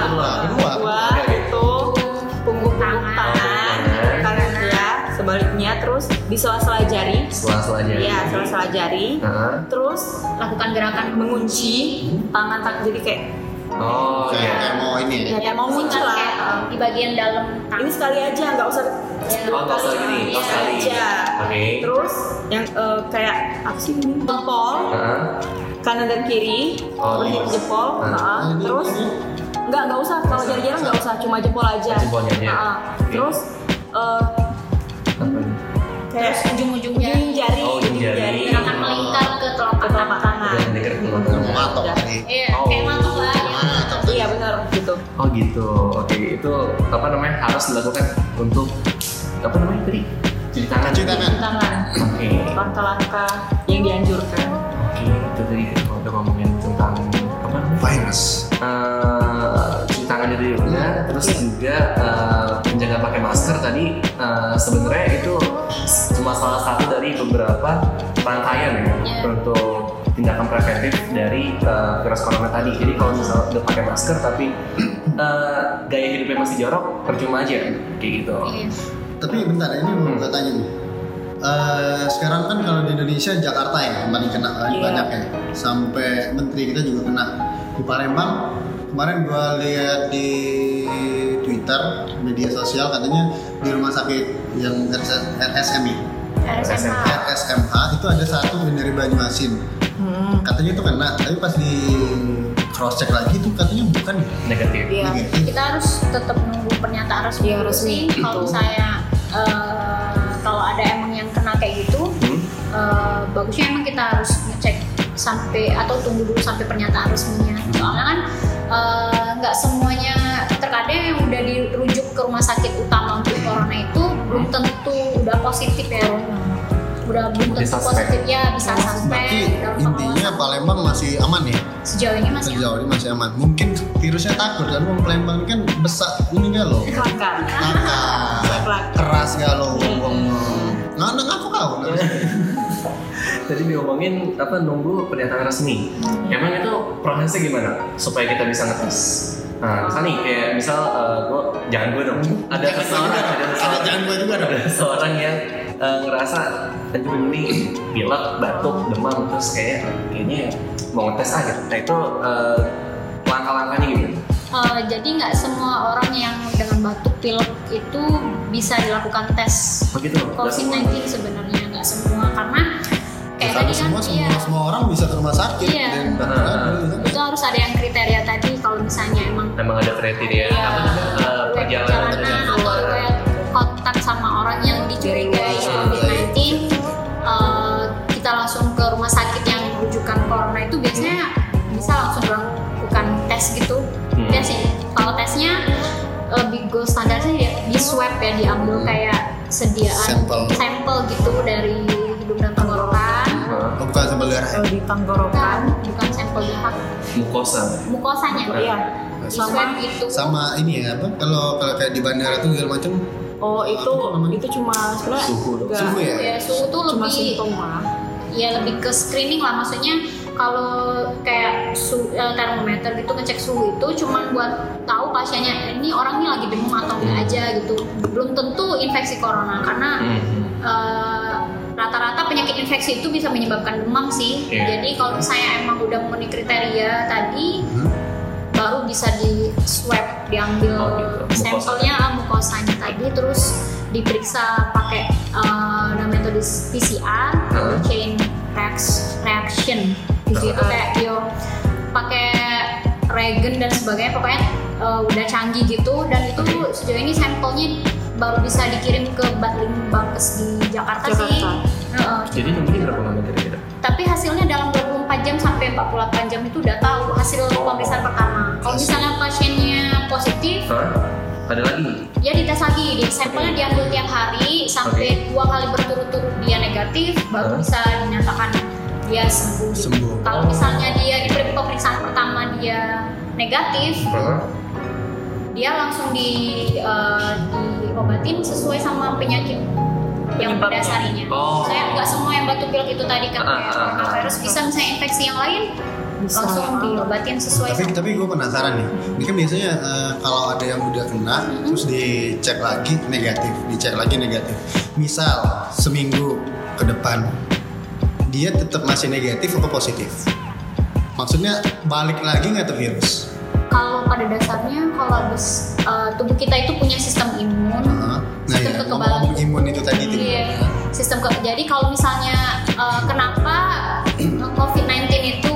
di sela-sela jari. Sela-sela aja. Iya, sela-sela jari. Ah. Terus lakukan gerakan mengunci tangan tak jadi kayak Oh kayak, iya. kayak mau ini ya. ya kayak mau muncul lah. kayak di bagian dalam Ini tangan sekali aja, nggak usah Ya. Oh, nggak usah gini, Iya, sekali. aja. Oke. Terus yang eh, kayak apa sih ini? Jempol kanan dan kiri, Oh. berhenti jempol. Ah. Nah, terus nggak nggak usah kalau jari-jari nggak usah, cuma jempol aja. Jempolnya aja. Nah, Oke. Terus eh, ini? kayak terus ujung-ujungnya ujung jari, Oh, ujung jari. gerakan melingkar ke ke telapak telapak tangan tangan. Udah denger ke Udah mau matok tadi. iya Oh. kayak mantuk lah gitu. Matok. Iya benar gitu. Oh gitu. Oke, itu apa namanya harus dilakukan untuk apa namanya tadi? Cuci tangan. Cuci tangan. Tangan. Oke. Langkah-langkah yang dianjurkan. Oke, itu tadi kalau udah ngomongin tentang apa namanya? Virus. Eh, cuci tangan itu juga, terus juga eh, menjaga pakai masker tadi eh, sebenarnya itu salah satu dari beberapa rangkaian ya Iya. untuk tindakan preventif dari eh, virus corona tadi. Jadi kalau misalnya udah pakai masker tapi eh, gaya hidupnya masih jorok, percuma aja kayak gitu. Iya. Tapi bentar ini mau Hmm. tanya nih. Eh, sekarang kan kalau di Indonesia Jakarta yang paling kena paling Iya. banyak ya. Sampai menteri kita juga kena. Di Palembang kemarin gua lihat di Twitter media sosial katanya di rumah sakit yang RSMI RSMH RSMH itu ada satu yang dari Banyuasin Hmm. katanya itu kena tapi pas di cross check lagi itu katanya bukan ya Negatif. Iya. negatif kita harus tetap nunggu pernyataan resmi Iya, dulu resmi. kalau saya eh, kalau ada emang yang kena kayak gitu Hmm? eh, bagusnya emang kita harus ngecek sampai atau tunggu dulu sampai pernyataan resminya soalnya kan eh, nggak semuanya terkadang yang udah dirujuk ke rumah sakit utama untuk corona itu belum tentu udah positif ya udah belum tentu positif ya bisa berarti dalam intinya. Palembang masih aman ya? Sejauh ini masih sejauh ini masih aman. Mungkin virusnya takut kan? Wong Palembang ini kan besar ini gak lo? Kelakar. keras gak lo wong? Nggak ada ngaku kau Tadi diomongin apa nunggu pernyataan resmi. Emang itu prosesnya gimana supaya kita bisa ngetes? Nah, misal nih kayak misal gue jangan gue dong. Ada seseorang, ada ada seseorang, jangan gua juga dong ada seseorang yang eh, ngerasa aduh ini pilek, batuk, demam terus kayak kayaknya mau ngetes ah gitu. Nah itu eh, langkah-langkahnya gimana? Eh, jadi nggak semua orang yang dengan batuk pilek itu bisa dilakukan tes Begitu. COVID-19 sebenarnya nggak semua karena kayak Karena tadi kan semua, semua, iya semua orang bisa ke rumah sakit Iya. dan Heeh. itu harus ada yang kriteria tadi kalau misalnya emang Emang ada kriteria Iya. apa namanya eh, perjalanan perjalanan atau kayak kontak sama orang yang dicurigai COVID-19 eh, kita langsung ke rumah sakit yang rujukan corona itu biasanya bisa langsung melakukan tes gitu Hmm. ya sih kalau tesnya lebih gold sih ya di swab ya diambil kayak sediaan Sampel. sampel gitu dari darah? Kalau di tenggorokan? Bukan bukan sampel dahak mukosa. mukosanya? Iya. Di swab gitu sama ini ya apa? Kalau kalau kayak di bandara tuh segala macam? Oh itu itu cuma sebenarnya Suhu Suhu ya? ya suhu tuh cuma lebih simptom ya lebih ke screening lah. Maksudnya kalau kayak su, eh, termometer gitu ngecek suhu itu cuman buat tahu pasiennya "Eh, ini orang ini lagi demam atau enggak aja gitu. Belum tentu infeksi corona karena Hmm. eh, rata-rata penyakit infeksi itu bisa menyebabkan demam sih Iya. jadi kalau misalnya emang udah memenuhi kriteria tadi Hmm. baru bisa di swab diambil Oh, gitu. sampelnya ah, mukosanya tadi terus diperiksa pakai eh, namanya metode PCR Hmm. chain reac- reaction gitu kayak yo pakai regen dan sebagainya pokoknya eh, udah canggih gitu dan itu sejauh ini sampelnya baru bisa dikirim ke Batling Bankes di Jakarta, sih Jakarta. Heeh. Jadi nunggunya berapa lama kira-kira? tapi hasilnya dalam 24 jam sampai 48 jam itu udah tahu hasil pemeriksaan pertama kalau misalnya pasiennya positif Hah? Ada lagi? dia dites lagi di sampelnya diambil tiap hari sampai dua kali berturut-turut dia negatif baru Hah? bisa dinyatakan dia sembuh. Sembuh. kalau misalnya dia di pemeriksaan pertama dia negatif Hah? Dia langsung di eh, diobatin sesuai sama penyakit yang mendasarinya. Oh. saya nggak semua yang batuk pilek itu tadi kan kayak coronavirus bisa misalnya infeksi yang lain Bisa. langsung diobatin sesuai tapi sama. tapi gue penasaran nih. Ini kan biasanya eh, kalau ada yang udah kena terus dicek lagi negatif dicek lagi negatif. Misal seminggu ke depan dia tetap masih negatif atau positif? Maksudnya balik lagi nggak tuh virus kalau pada dasarnya kalau habis eh, tubuh kita itu punya sistem imun Heeh. nah sistem ya kekebalan ngomong imun itu tadi tuh Iya, sistem ke jadi kalau misalnya eh, kenapa COVID-19 itu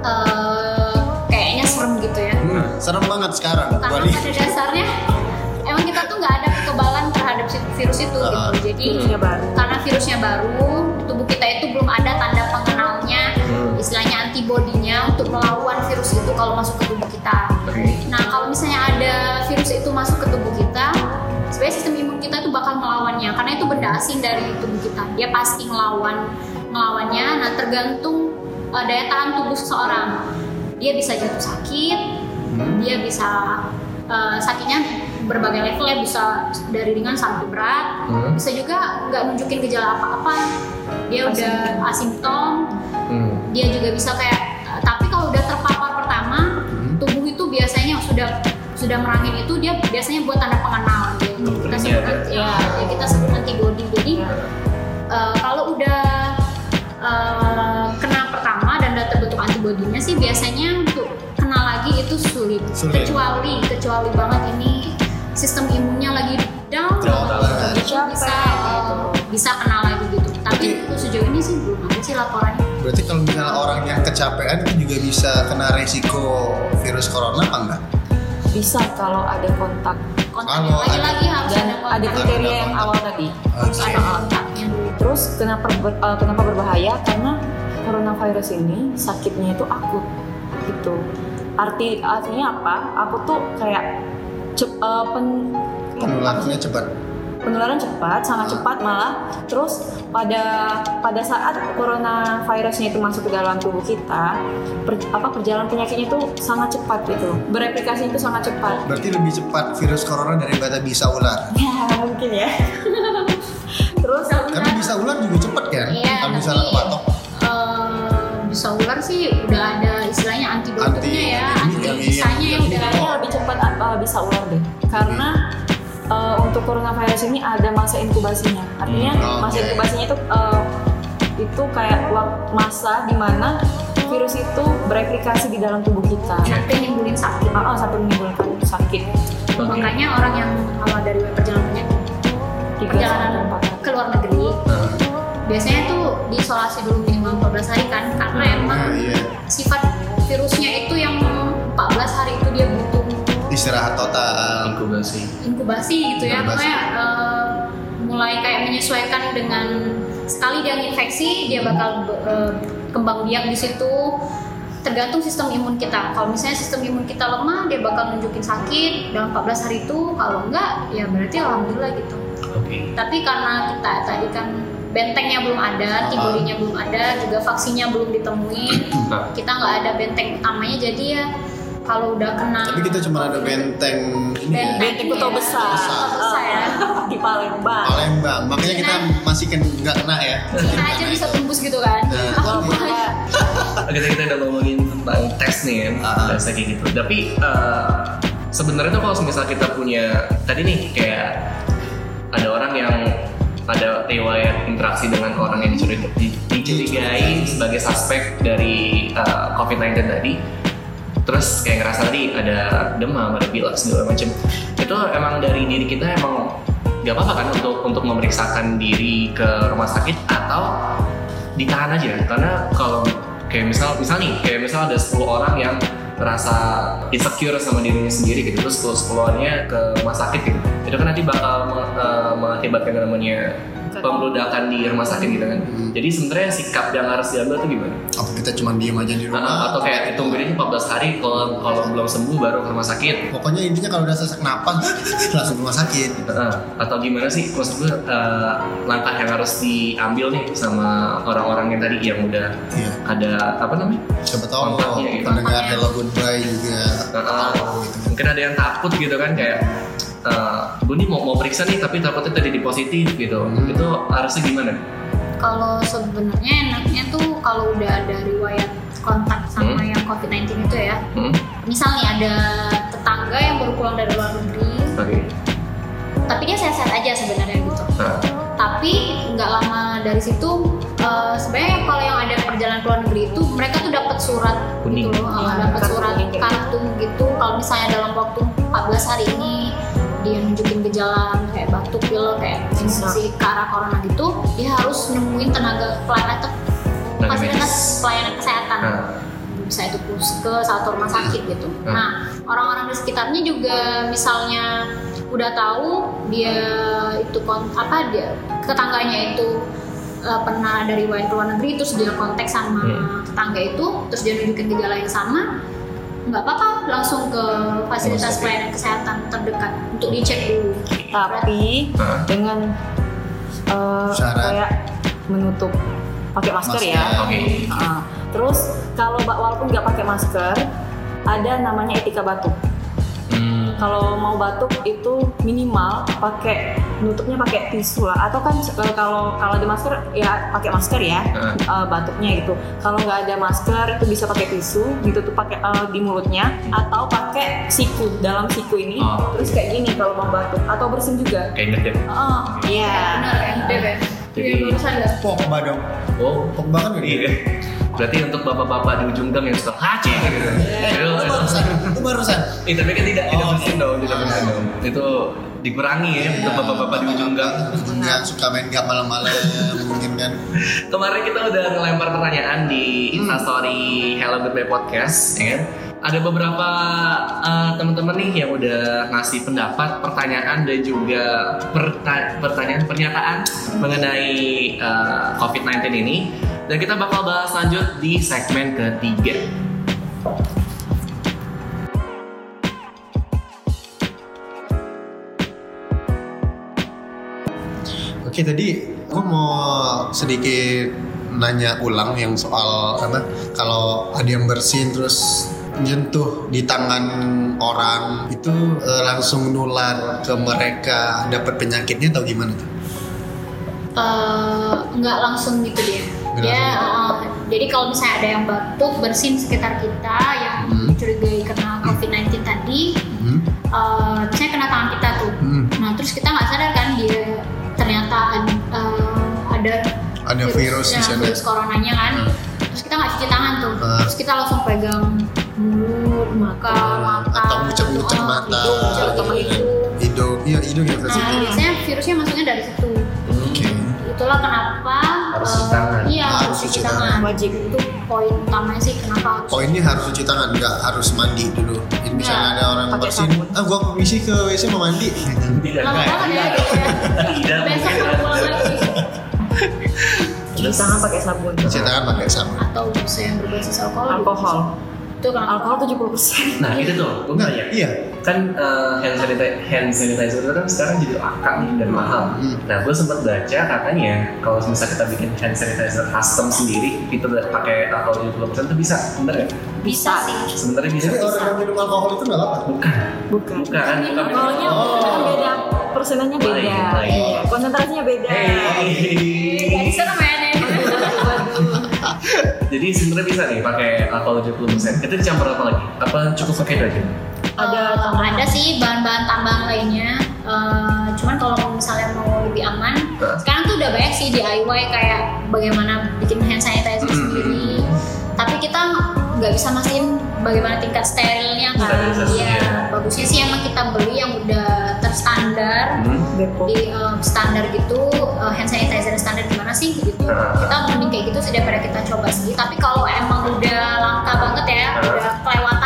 eh, kayaknya serem gitu ya Hmm, serem banget sekarang karena lihat pada dasarnya emang kita tuh nggak ada kekebalan terhadap virus itu Ah. gitu jadi Virusnya baru. karena virusnya baru tubuh kita itu belum ada tanda Hmm. Istilahnya antibodinya untuk melawan virus itu kalau masuk ke tubuh kita Oke. Nah, kalau misalnya ada virus itu masuk ke tubuh kita, sebenarnya sistem imun kita itu bakal melawannya karena itu benda asing dari tubuh kita. Dia pasti ngelawan ngelawannya. Nah, tergantung uh, daya tahan tubuh seseorang. Dia bisa jatuh sakit, Hmm. dia bisa uh, sakitnya berbagai level ya bisa dari ringan sampai berat. Hmm. Bisa juga nggak nunjukin gejala apa-apa. Dia udah asimptom, Hmm. Dia juga bisa kayak uh, tapi kalau udah terpapar pertama Hmm. tubuh itu biasanya sudah sudah merangin itu dia biasanya buat tanda pengenal gitu. kita sebut ada. ya, ya kita sebut antibody jadi uh, kalau udah uh, kena pertama dan udah terbentuk antibodinya sih biasanya untuk kena lagi itu sulit, Sulit. kecuali kecuali banget ini sistem imunnya lagi down banget. Itu bisa uh, bisa kena lagi gitu tapi untuk sejauh ini sih belum ada sih laporannya berarti kalau misalnya orang yang kecapean itu juga bisa kena resiko virus corona apa enggak? Bisa kalau ada kontak. Kontaknya Kalau lagi-lagi harus dan ada kontak. ada kriteria yang kontak. awal tadi. Dulu terus kenapa ber- eh, kenapa berbahaya? Karena coronavirus ini sakitnya itu akut gitu. Arti artinya apa? Akut tuh kayak cep- pen- penularannya cepat penularan cepat sangat cepat malah. Terus pada pada saat coronavirusnya itu masuk ke dalam tubuh kita per- apa perjalanan penyakitnya itu sangat cepat gitu. Bereplikasi itu sangat cepat. Berarti lebih cepat virus corona daripada bisa ular. Ya mungkin ya. Terus karena bisa ular juga cepat kan? Iya, kalau misalnya kepatok. Eh, bisa ular sih udah ada istilahnya antidotumnya Anti- ya anti yang- bisanya yang udah ada. Kayaknya lebih cepat uh, bisa ular deh. Karena uh, untuk coronavirus ini ada masa inkubasinya artinya Hmm, masa oke. inkubasinya itu uh, itu kayak masa di mana virus itu bereplikasi di dalam tubuh kita. sampai nimbulin sakit. Ah, ah, sampai menimbulkan sakit. Oke. Makanya orang yang awal dari perjalanan Tiga perjalanan ke luar negeri Nah, biasanya tuh diisolasi dulu minimal 14 hari kan karena emang Nah, iya. sifat virusnya itu yang 14 hari itu dia butuh Istirahat total. inkubasi. inkubasi gitu ya Inkubasi. makanya eh, mulai kayak menyesuaikan dengan sekali dia infeksi dia bakal eh, kembang biak di situ tergantung sistem imun kita kalau misalnya sistem imun kita lemah dia bakal nunjukin sakit dalam 14 hari itu kalau enggak ya berarti alhamdulillah gitu Oke. tapi karena kita tadi kan bentengnya belum ada, antibodinya belum ada, juga vaksinnya belum ditemuin, Nah, kita nggak ada benteng utamanya jadi ya kalau udah kena Tapi kita cuma ada benteng ini ya. Benteng Kota Besar. Kota Besar ya. di Palembang. Palembang. Makanya kita masih kan nggak kena ya. kita aja bisa tembus gitu kan Nah, kita kita udah ngomongin tentang tes nih kan, Ah. bahasa kayak gitu. Tapi eh, sebenarnya tuh kalau misal kita punya tadi nih kayak ada orang yang ada riwayat interaksi dengan orang yang dicurigai, di- dicurigai sebagai suspek dari eh, COVID-19 tadi. Terus kayak ngerasa tadi ada demam, ada pilek segala macem. Itu emang dari diri kita emang nggak apa-apa kan untuk untuk memeriksakan diri ke rumah sakit atau ditahan aja. Karena kalau kayak misal misal nih kayak misal ada 10 orang yang merasa insecure sama dirinya sendiri gitu terus 10 10 ke rumah sakit gitu. Itu kan nanti bakal eh, mengakibatkan namanya pembeludakan di rumah sakit gitu kan Hmm. jadi sebenarnya sikap yang harus diambil tuh gimana Apa kita cuma diem aja di rumah? Nah, atau kayak ditungguin aja 14 hari kalau kalau belum sembuh baru ke rumah sakit Pokoknya intinya kalau udah sesak napas langsung ke rumah sakit. Heeh. atau gimana sih maksud gue eh, langkah yang harus diambil nih sama orang-orang yang tadi yang udah Iya. ada apa namanya Siapa tahu Kontaknya gitu. pendengar Hello Goodbye juga Heeh. tahu gitu. mungkin ada yang takut gitu kan kayak eh gue nih mau mau periksa nih tapi takutnya tadi di positif gitu Hmm. itu harusnya gimana kalau sebenarnya enaknya tuh kalau udah ada riwayat kontak sama Hmm. yang COVID-19 itu ya hmm? misalnya ada tetangga yang baru pulang dari luar negeri oke tapi dia sehat-sehat aja sebenarnya gitu Nah, tapi nggak lama dari situ eh, sebenarnya kalau yang ada perjalanan ke luar negeri itu mereka tuh dapat surat Kuning. gitu loh Iya, eh, dapat surat gitu. kartu gitu kalau misalnya dalam waktu 14 hari ini dia nunjukin gejala kayak batuk pilek kayak sensasi ke arah corona gitu dia harus nemuin tenaga pelayanan Tenaga fasilitas pelayanan kesehatan nah, bisa itu puskes atau rumah sakit gitu. Hmm. Nah orang-orang di sekitarnya juga misalnya udah tahu dia itu kon apa dia tetangganya itu uh, pernah dari ke luar negeri terus dia kontak sama Hmm. tetangga itu terus dia nunjukin gejala yang sama nggak apa-apa langsung ke fasilitas pelayanan kesehatan terdekat untuk dicek dulu. Tapi Hah? dengan eh, Syarat. kayak menutup pakai masker, ya. Masker. oke Ah, terus kalau walaupun nggak pakai masker, ada namanya etika batuk. Kalau mau batuk itu minimal pakai nutupnya pakai tisu lah atau kan eh, kalau kalau ada masker ya pakai masker ya eh, batuknya gitu. Kalau nggak ada masker itu bisa pakai tisu ditutup pakai eh, di mulutnya atau pakai siku dalam siku ini Oh. terus kayak gini kalau mau batuk atau bersin juga. kayak ngedep Oh, iya. Benar kan, Beb ya? Jadi- Iya. Pogba dong. oh Pogba kan iya berarti untuk bapak-bapak di ujung gang yang suka hace gitu itu, Itu itu, barusan. Itu barusan. Eh, tapi kan tidak tidak Oh, bersin dong tidak dong itu dikurangi ya untuk bapak-bapak di ujung gang Yang suka main gap malam-malam mungkin kan. Kemarin kita udah ngelempar pertanyaan di Instastory Hello Goodbye Podcast, ya kan? Ada beberapa uh, teman-teman nih yang udah ngasih pendapat, pertanyaan dan juga perta- pertanyaan pernyataan mengenai uh, COVID-19 ini. Dan kita bakal bahas lanjut di segmen ketiga. Oke tadi aku mau sedikit nanya ulang yang soal apa kalau ada yang bersin terus nyentuh di tangan orang itu eh, langsung nular ke mereka dapat penyakitnya atau gimana tuh? Eh, nggak langsung gitu dia. Dia gitu. eh, jadi kalau misalnya ada yang batuk bersin sekitar kita yang Hmm. dicurigai kena COVID-19 tadi, Hmm? eh misalnya kena tangan kita tuh. Hmm. Nah terus kita nggak sadar kan dia ternyata eh, ada Ada virus di ya, sana. virus coronanya kan. Hmm. Terus kita nggak cuci tangan tuh. Ah. terus kita langsung pegang mulut muka mata atau ngucek-ngucek oh, mata hidung, gitu sama kan. hidung hidung iya hidung ya nah sensitif biasanya virusnya masuknya dari situ oke itulah kenapa Harus eh, cuci tangan. iya Harus harus cuci cuci tangan. tangan. Wajib. itu poin utamanya sih kenapa harus poinnya harus cuci tangan nggak harus mandi dulu. Jadi misalnya Iya, ada orang bersin ah gua permisi ke wc mau mandi. Tidak lama kayak- banget ya gitu ya. Tidak besok baru pulang lagi. Cuci tangan pakai sabun. Cuci tangan pakai sabun. Atau yang berbasis alkohol. Alkohol itu kenapa alkohol 70% Nah itu tuh, gue nah tanya. iya Kan eh, hand, sanitizer, hand sanitizer itu kan sekarang jadi langka nih dan mahal. Hmm. Nah gue sempat baca katanya kalau misalnya kita bikin hand sanitizer custom sendiri itu udah pakai alkohol 70% itu bisa, bener ya? bisa sih Sebenarnya bisa. jadi orang yang minum alkohol itu nggak apa Bukan, bukan bukan. bukan. alkoholnya Oh. beda persenannya beda Lain, lain. Iya, konsentrasinya beda jadi serem ya Jadi sebenarnya bisa nih pakai alkohol 70%. Itu dicampur apa lagi? Apa cukup pakai itu aja? ada tambahan ada sih bahan-bahan tambahan lainnya Eh, cuman kalau misalnya mau lebih aman Hah? sekarang tuh udah banyak sih DIY kayak bagaimana bikin hand sanitizer Hmm. sendiri tapi kita nggak bisa mastiin bagaimana tingkat sterilnya kan Iya, ya. bagusnya sih emang kita beli yang udah terstandar Hmm. Di eh, standar gitu eh, hand sanitizer standar gimana sih gitu Ah. kita mending kayak gitu sih daripada kita coba sendiri tapi kalau emang udah langka banget ya Ah. udah kelewatan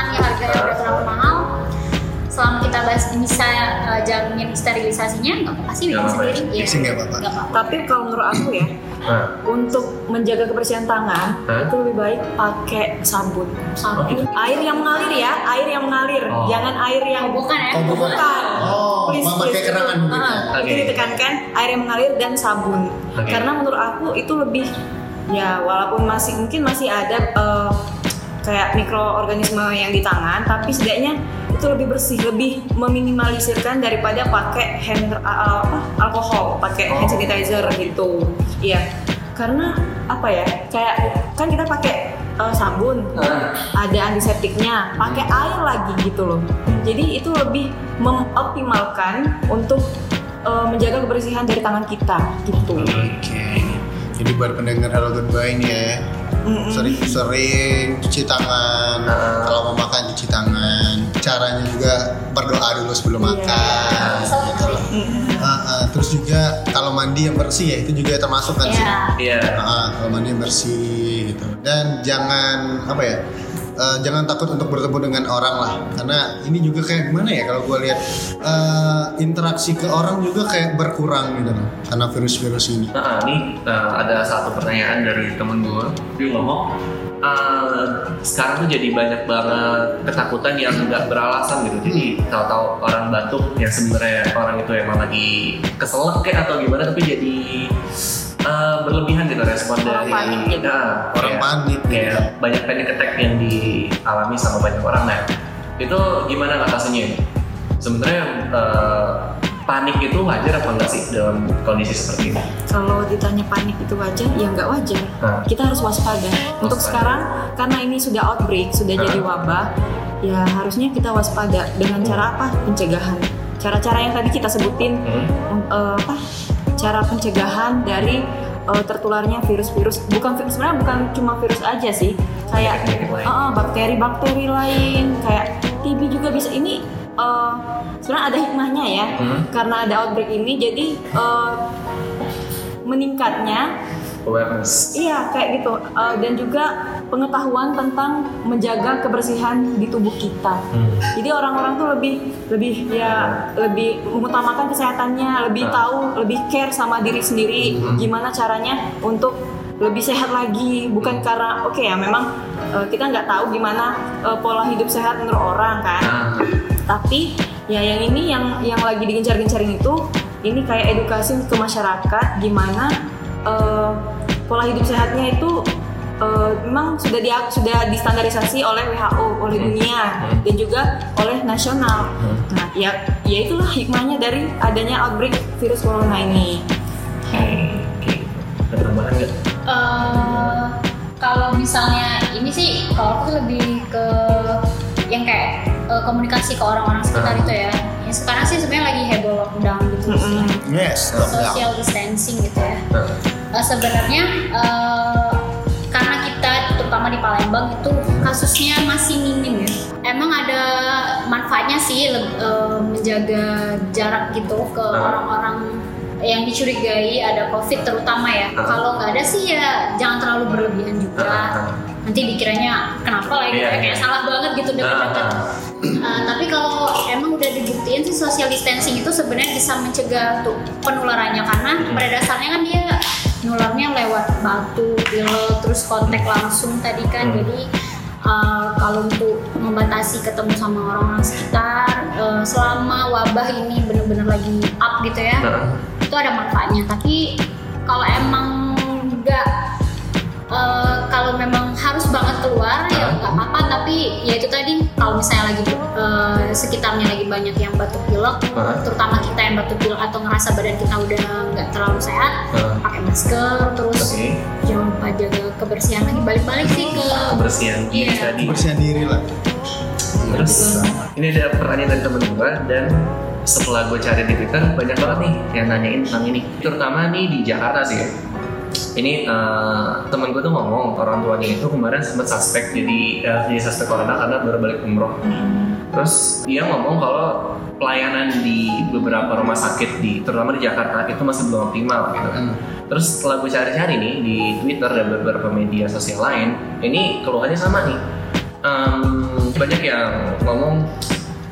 bisa eh, jamin sterilisasinya nggak apa-apa sih bikin ya? sendiri Iya. Nggak apa-apa. Nggak apa-apa tapi kalau menurut aku ya Nah, untuk menjaga kebersihan tangan Hah? itu lebih baik pakai sabun sabun gitu. air yang mengalir ya air yang mengalir Oh. jangan air yang Oh, bukan ya Oh, bukan. bukan Oh, Please, kayak kerangan itu. mungkin ya? Oke. itu ditekankan air yang mengalir dan sabun Oke. karena menurut aku itu lebih ya walaupun masih mungkin masih ada eh, kayak mikroorganisme yang di tangan tapi setidaknya itu lebih bersih lebih meminimalisirkan daripada pakai hand uh, apa alkohol pakai hand sanitizer gitu iya karena apa ya kayak kan kita pakai uh, sabun Ah. ada antiseptiknya pakai air lagi gitu loh jadi itu lebih mengoptimalkan untuk uh, menjaga kebersihan dari tangan kita gitu Oke. Jadi buat pendengar Halo Goodbye ya. Sering-sering cuci tangan. Ah. Kalau mau makan cuci tangan. Caranya juga berdoa dulu sebelum Iya. makan. Gitu loh. Ah, ah. Terus juga kalau mandi yang bersih ya itu juga termasuk kan sih. ya Iya. Ah, kalau mandi yang bersih gitu. Dan jangan apa ya? Eh, jangan takut untuk bertemu dengan orang lah karena ini juga kayak gimana ya kalau gue lihat eh, interaksi ke orang juga kayak berkurang gitu loh karena virus-virus ini Nah, ini uh, ada satu pertanyaan dari temen gue. Dia ngomong, uh, sekarang tuh jadi banyak banget ketakutan yang nggak beralasan gitu. Jadi tahu-tahu orang batuk yang sebenarnya orang itu emang lagi keselak kayak atau gimana, tapi jadi uh, berlebihan gitu respon Orang dari panik gitu. Nah, orang kayak- panik gitu. kayak banyak panic attack yang dialami sama banyak orang nah itu gimana ngatasinya sebenarnya uh, panik itu wajar apa enggak sih dalam kondisi seperti ini kalau ditanya panik itu wajar ya nggak wajar Nah. kita harus waspada untuk Waspada. sekarang karena ini sudah outbreak sudah Nah. jadi wabah ya harusnya kita waspada dengan cara apa pencegahan cara-cara yang tadi kita sebutin Hmm. eh, apa cara pencegahan dari eh, tertularnya virus-virus. Bukan virus sebenarnya bukan cuma virus aja sih. Kayak bakteri-bakteri lain. kayak TB juga bisa. Ini eh, sebenarnya ada hikmahnya ya. Hmm. karena ada outbreak ini jadi eh, meningkatnya awareness iya kayak gitu Eh, dan juga pengetahuan tentang menjaga kebersihan di tubuh kita Hmm. jadi orang-orang tuh lebih lebih ya lebih mengutamakan kesehatannya lebih Nah. tahu lebih care sama diri sendiri Hmm. gimana caranya untuk lebih sehat lagi bukan Hmm. karena oke ya memang eh, kita nggak tahu gimana eh, pola hidup sehat menurut orang kan nah tapi ya yang ini yang yang lagi digencar-gencarin itu ini kayak edukasi ke masyarakat gimana eh, pola hidup sehatnya itu eh, memang sudah di sudah distandarisasi oleh WHO oleh Hmm. dunia Hmm. dan juga oleh nasional Hmm. nah ya ya itulah hikmahnya dari adanya outbreak virus corona ini oke ada tambahan nggak Eh, kalau misalnya ini sih kalau aku lebih ke yang kayak eh, komunikasi ke orang-orang sekitar itu ya. Yang sekarang sih sebenarnya lagi heboh lockdown gitu sih. Mm-mm. yes lockdown. Social distancing gitu ya. Nah, Eh, sebenarnya eh, karena kita terutama di Palembang itu kasusnya masih minim ya. Emang ada manfaatnya sih eh, menjaga jarak gitu ke orang-orang yang dicurigai ada COVID terutama ya. Kalau nggak ada sih ya jangan terlalu berlebihan juga. Ah. Nanti dikiranya kenapa lah gitu ya, kayak iya. salah banget gitu dekat-dekat. Ah. Uh, tapi kalau emang udah dibuktiin sih social distancing itu sebenarnya bisa mencegah tuh penularannya karena Hmm. pada dasarnya kan dia nularnya lewat batu, pilek, terus kontak langsung tadi kan. Hmm. Jadi uh, kalau untuk membatasi ketemu sama orang-orang sekitar uh, selama wabah ini benar-benar lagi up gitu ya, Nah, itu ada manfaatnya. Tapi kalau emang nggak eh, kalau memang banget keluar ya nggak apa-apa tapi ya itu tadi kalau misalnya lagi eh, sekitarnya lagi banyak yang batuk pilek Ah. terutama kita yang batuk pilek atau ngerasa badan kita udah nggak terlalu sehat Ah. pakai masker terus Oke. jangan lupa jaga kebersihan lagi balik-balik sih ke kebersihan diri Iya. tadi. Bersihan diri lah. Terus ini ada pertanyaan dari temen gue dan setelah gue cari di Twitter banyak banget nih yang nanyain tentang ini. Terutama nih di Jakarta sih ya. Ini eh, temen gue tuh ngomong orang tuanya itu kemarin sempat suspek jadi eh, jadi suspek corona karena baru balik umroh. Terus dia ngomong kalau pelayanan di beberapa rumah sakit di terutama di Jakarta itu masih belum optimal gitu kan. Terus setelah gue cari-cari nih di Twitter dan beberapa media sosial lain, ini keluhannya sama nih. Em, banyak yang ngomong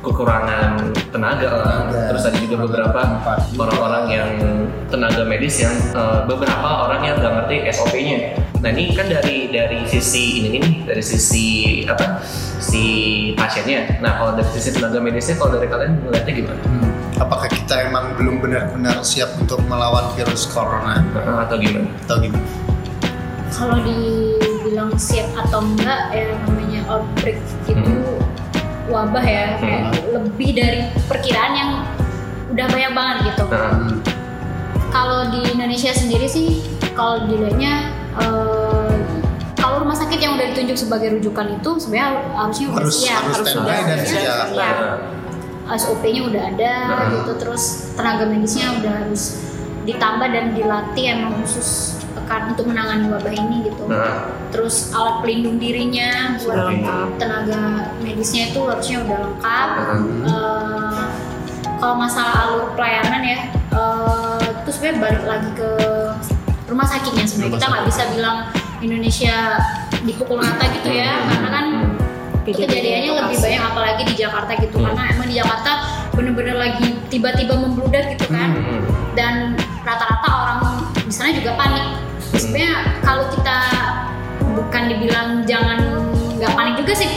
kekurangan tenaga lah. Tenaga. Terus ada juga beberapa orang-orang yang tenaga medis yang eh, beberapa orang yang nggak ngerti SOP-nya. Nah ini kan dari dari sisi ini nih, dari sisi apa si pasiennya. Nah kalau dari sisi tenaga medisnya, kalau dari kalian melihatnya gimana? Hmm. Apakah kita emang belum benar-benar siap untuk melawan virus corona atau gimana? atau gimana? kalau dibilang siap atau enggak ya namanya outbreak itu wabah ya kayak lebih dari perkiraan yang udah banyak banget gitu Nah, kalau di Indonesia sendiri sih kalau dilihatnya eh, kalau rumah sakit yang udah ditunjuk sebagai rujukan itu sebenarnya harusnya udah Harus siap harus udah dan siap. siap. SOP-nya udah ada Nah. gitu terus tenaga medisnya udah harus ditambah dan dilatih emang khusus kan untuk menangani wabah ini gitu. Nah, terus alat pelindung dirinya buat lengkap. tenaga medisnya itu harusnya udah lengkap. Eh, kalau masalah alur pelayanan ya eh, itu sebenarnya balik lagi ke rumah sakitnya. Sebenarnya Rumah kita nggak bisa bilang Indonesia dipukul rata gitu ya karena kan itu kejadiannya lebih banyak apalagi di Jakarta gitu. Hmm. karena emang di Jakarta bener-bener lagi tiba-tiba membludak gitu kan. Hmm. dan rata-rata orang di sana juga panik. Sebenarnya kalau kita bukan dibilang jangan nggak panik juga sih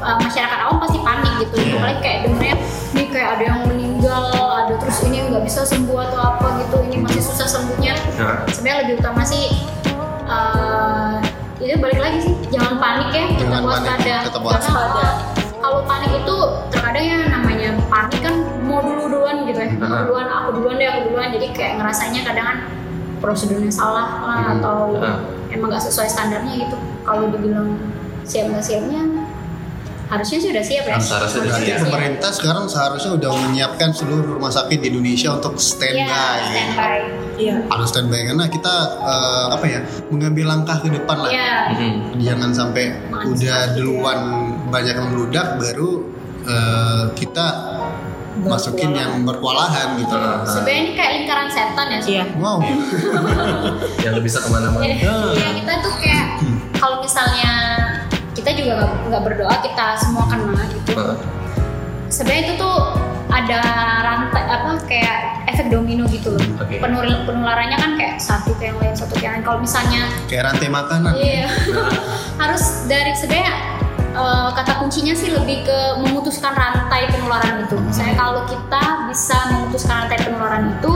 uh, masyarakat awam pasti panik gitu. Iya. Apalagi kayak dengernya ini kayak ada yang meninggal, ada terus ini nggak bisa sembuh atau apa gitu, ini masih susah sembuhnya. nah, Sebenarnya lebih utama sih uh, itu balik lagi sih jangan panik ya, tetap waspada. Karena kalau panik itu terkadang ya namanya panik kan mau dulu duluan gitu ya aku duluan jadi kayak ngerasanya kadang kan prosedurnya salah lah Hmm. atau Aha. emang nggak sesuai standarnya gitu kalau dibilang siap nggak siapnya harusnya sih udah siap ya Berarti siap. pemerintah sekarang seharusnya udah menyiapkan seluruh rumah sakit di Indonesia untuk Iya, standby. standby Iya. Harus standby karena kita eh, apa ya mengambil langkah ke depan lah. Iya. hmm. Jangan sampai udah duluan banyak yang meludak baru eh, kita masukin yang berkualahan gitu. Ah. sebenarnya ini kayak lingkaran setan ya Iya. Wow. yang lebih bisa ke mana-mana. Iya, kita tuh kayak kalau misalnya kita juga nggak- berdoa kita semua kena gitu Nah, sebenarnya itu tuh ada rantai apa kayak efek domino gitu loh. Oke. Penul- penularannya kan kayak satu ke yang lain, satu ke yang lain. Kalau misalnya Kayak rantai makanan. iya harus dari sebenarnya eh, kata kuncinya sih lebih ke memutuskan rantai penularan itu. Misalnya kalau kita bisa memutuskan rantai penularan itu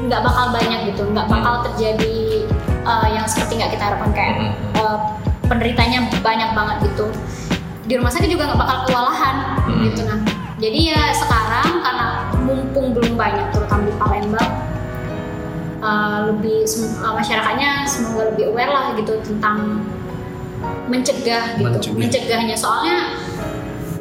nggak bakal banyak gitu, nggak bakal terjadi eh, yang seperti nggak kita harapkan kayak Hmm. eh, penderitanya banyak banget gitu. Di rumah sakit juga nggak bakal kewalahan Hmm. gitu nah. Jadi ya sekarang karena mumpung belum banyak terutama di Palembang eh, lebih sem- eh, masyarakatnya semoga lebih aware lah gitu tentang mencegah gitu Mencegah. mencegahnya soalnya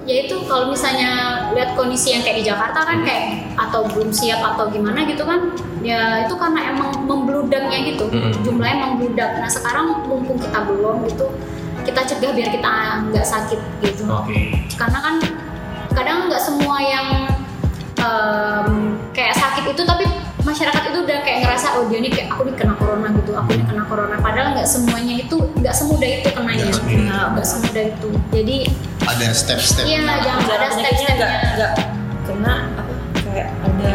ya itu kalau misalnya lihat kondisi yang kayak di Jakarta kan kayak atau belum siap atau gimana gitu kan ya itu karena emang membludaknya gitu Mm-mm. jumlahnya membludak nah sekarang mumpung kita belum gitu kita cegah biar kita nggak sakit gitu Oke. karena kan kadang nggak semua yang em, kayak sakit itu tapi masyarakat itu udah kayak ngerasa oh dia nih kayak aku nih kena corona gitu aku nih kena corona padahal nggak semuanya itu nggak semudah itu kenanya Nggak semudah. nggak semudah itu jadi ada step-step iya jangan ada step-stepnya nggak nggak kena apa kayak ada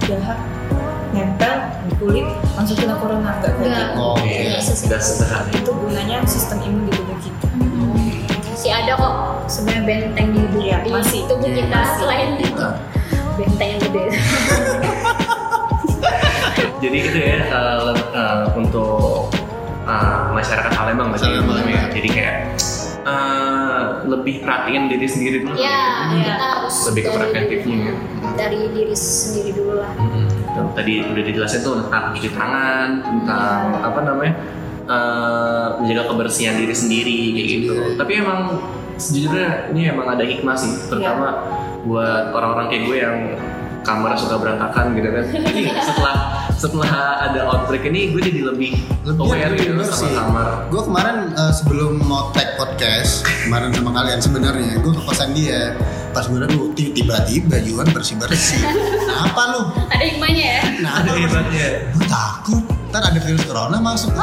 dahak nempel di kulit langsung kena corona nggak kayak Nggak. gitu. Oh, Oke. Iya, sederhana. itu gunanya sistem imun di tubuh kita masih ada kok sebenarnya benteng di tubuh Iya, di masih. tubuh kita Masih. selain itu benteng yang gede Jadi itu ya le- eh, untuk eh, masyarakat Palembang berarti ya. Jadi kayak eh, lebih perhatiin diri sendiri dulu. ya Iya. kita harus Lebih ke dari- preventifnya ya. dari diri sendiri dulu lah. Tuh, Tadi udah dijelasin tuh tentang cuci tangan, tentang apa namanya eh, menjaga kebersihan diri sendiri kayak gitu. Tapi emang sejujurnya ini emang ada hikmah sih, terutama buat orang-orang kayak gue yang kamar suka berantakan gitu kan. Jadi setelah setelah ada outbreak ini gue jadi lebih, Lebih aware gitu sama sih. kamar. Gue kemarin eh, sebelum mau tag podcast kemarin sama kalian sebenarnya gue ke kosan dia pas gue "Lu, ti- tiba-tiba Juan bersih bersih. Apa lu? ada hikmahnya ya Nah, Ada hebatnya. gue takut. Ntar ada virus corona masuk.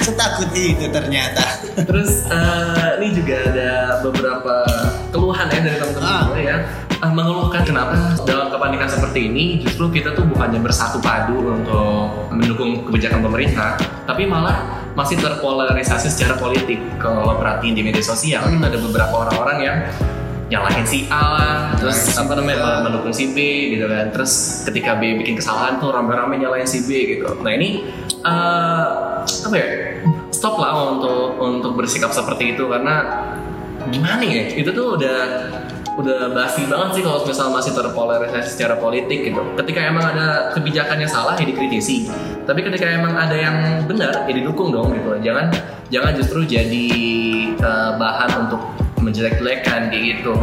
Setakut itu ternyata. Terus eh, ini juga ada beberapa keluhan ya dari teman-teman Ah. gue ya eh, mengeluhkan kenapa dalam kepanikan seperti ini justru kita tuh bukannya bersatu padu untuk mendukung kebijakan pemerintah, tapi malah masih terpolarisasi secara politik. Kalau perhatiin di media sosial Hmm. ada beberapa orang-orang yang nyalahin si A lah, terus apa namanya mendukung si B gitu kan. Terus ketika B bikin kesalahan tuh rame-rame nyalahin si B gitu. Nah ini eh, apa ya? Stop lah untuk untuk bersikap seperti itu karena gimana ya? Itu tuh udah udah basi banget sih kalau misal masih terpolarisasi secara politik gitu. Ketika emang ada kebijakannya salah ya dikritisi. Tapi ketika emang ada yang benar ya didukung dong gitu. Jangan jangan justru jadi eh, bahan untuk menjelek-jelekan kayak gitu.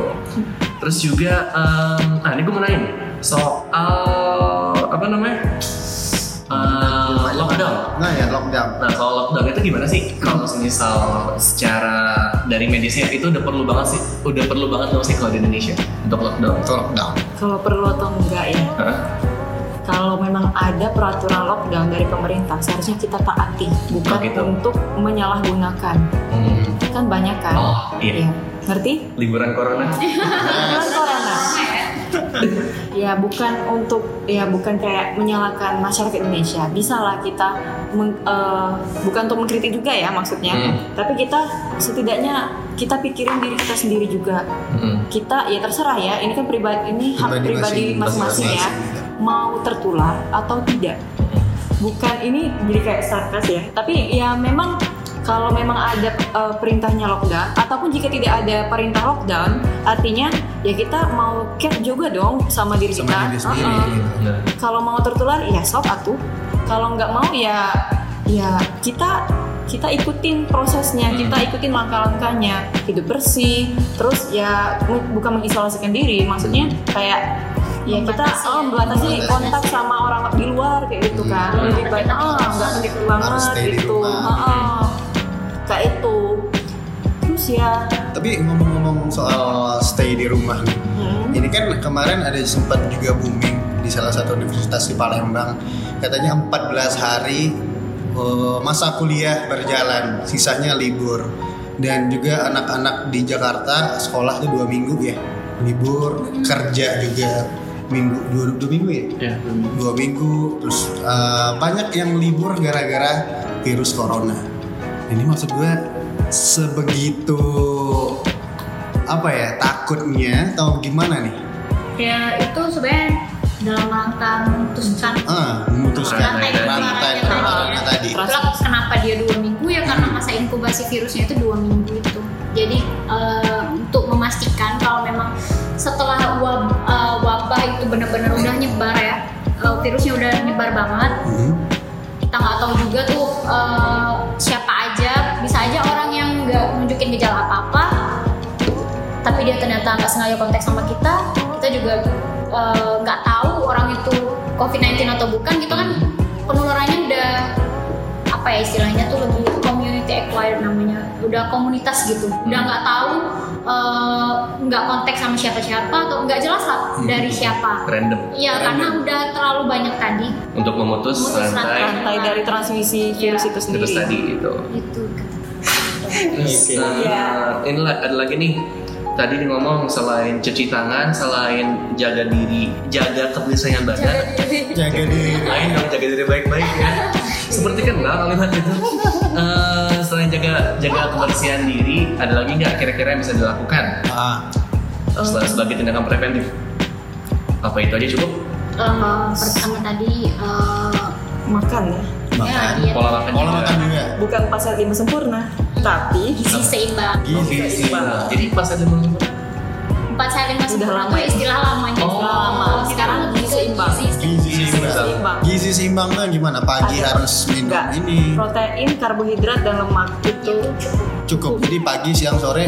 Terus juga, em, ah ini gue mau nanya nih, soal apa namanya Eh, lockdown. Nah ya lockdown. Nah kalau lockdown itu gimana sih? Kalau misal secara dari medisnya itu udah perlu banget sih, udah perlu banget dong sih kalau di Indonesia untuk lockdown. Itu lockdown. kalau perlu atau enggak ya Hah? kalau memang ada peraturan lockdown dari pemerintah seharusnya kita taati bukan Oh, gitu. untuk menyalahgunakan Hmm. kan banyak kan Oh iya. Iya. ngerti Liburan corona ya bukan untuk ya bukan kayak menyalahkan masyarakat Indonesia. Bisa lah kita meng- eh, bukan untuk mengkritik juga ya maksudnya. Hmm. tapi kita setidaknya kita pikirin diri kita sendiri juga. Hmm. kita ya terserah ya ini kan pribadi ini hak Pribadi pribadi masing- masing-masing ya. mau tertular atau tidak. Bukan ini jadi kayak sarkas ya. Tapi ya memang kalau memang ada eh, perintahnya lockdown ataupun jika tidak ada perintah lockdown artinya ya kita mau care juga dong sama diri Sama kita diri sendiri. Gitu. Nah, kalau mau tertular ya sok atuh kalau nggak mau ya ya kita kita ikutin prosesnya Hmm. kita ikutin langkah-langkahnya hidup bersih terus ya bukan mengisolasikan diri maksudnya kayak ya kita oh, ya. membatasi kontak sama orang di luar kayak gitu kan Hmm. lebih baik oh nggak begitu banget gitu. Kayak itu terus ya Tapi ngomong-ngomong soal stay di rumah nih. hmm, Ini kan kemarin ada sempat juga booming di salah satu universitas di Palembang. Katanya 14 hari eh, masa kuliah berjalan, sisanya libur. Dan juga anak-anak di Jakarta sekolah tuh dua minggu ya libur, kerja juga minggu dua, dua minggu ya ya. dua minggu terus eh, banyak yang libur gara-gara virus corona ini maksud gue sebegitu apa ya takutnya atau gimana nih ya itu sebenarnya dalam rangka memutuskan ah memutuskan Rantai penularannya penularannya tadi. Itulah kenapa dia dua minggu ya karena masa inkubasi virusnya itu dua minggu itu. Jadi eh, untuk memastikan kalau memang setelah wab- eh, wabah itu benar-benar udah nyebar ya, eh, virusnya udah nyebar banget. Hmm. Kita nggak tahu juga tuh eh, siapa tapi dia ternyata nggak sengaja kontak sama kita kita juga eh, nggak tahu orang itu COVID-19 atau bukan gitu kan penularannya udah apa ya istilahnya tuh lebih community acquired namanya udah komunitas gitu udah nggak tahu eh, nggak kontak sama siapa-siapa atau nggak jelas lah dari siapa Random. Iya karena udah terlalu banyak tadi Untuk memutus Memutus rantai rantai dari transmisi virus itu sendiri. terus tadi itu. itu Terus, Oke. eh, Iya. ini ada lagi nih. Tadi dia ngomong selain cuci tangan, selain jaga diri, jaga kebersihan badan, Jaga diri. lain dong jaga diri baik-baik ya. Seperti kenal kalimat itu. Eh, selain jaga jaga kebersihan diri, ada lagi nggak kira-kira yang bisa dilakukan Ah, setelah sebagai tindakan preventif? Apa itu aja cukup? Eh, pertama tadi eh, Makan ya. ya, makan. dia Pola makan Pola juga. makan juga. Bukan pasal lima sempurna, tapi gizi seimbang Gizi Seimbang. Jadi pas ada menurut empat sehat lima sempurna lama itu ya? istilah lamanya Oh, lama. Sekarang gizi seimbang. gizi Gizi seimbang. seimbang. Gizi seimbang tuh gimana? Pagi Ada- harus minum Enggak. ini. Protein, karbohidrat dan lemak itu Cukup. Jadi pagi, siang, sore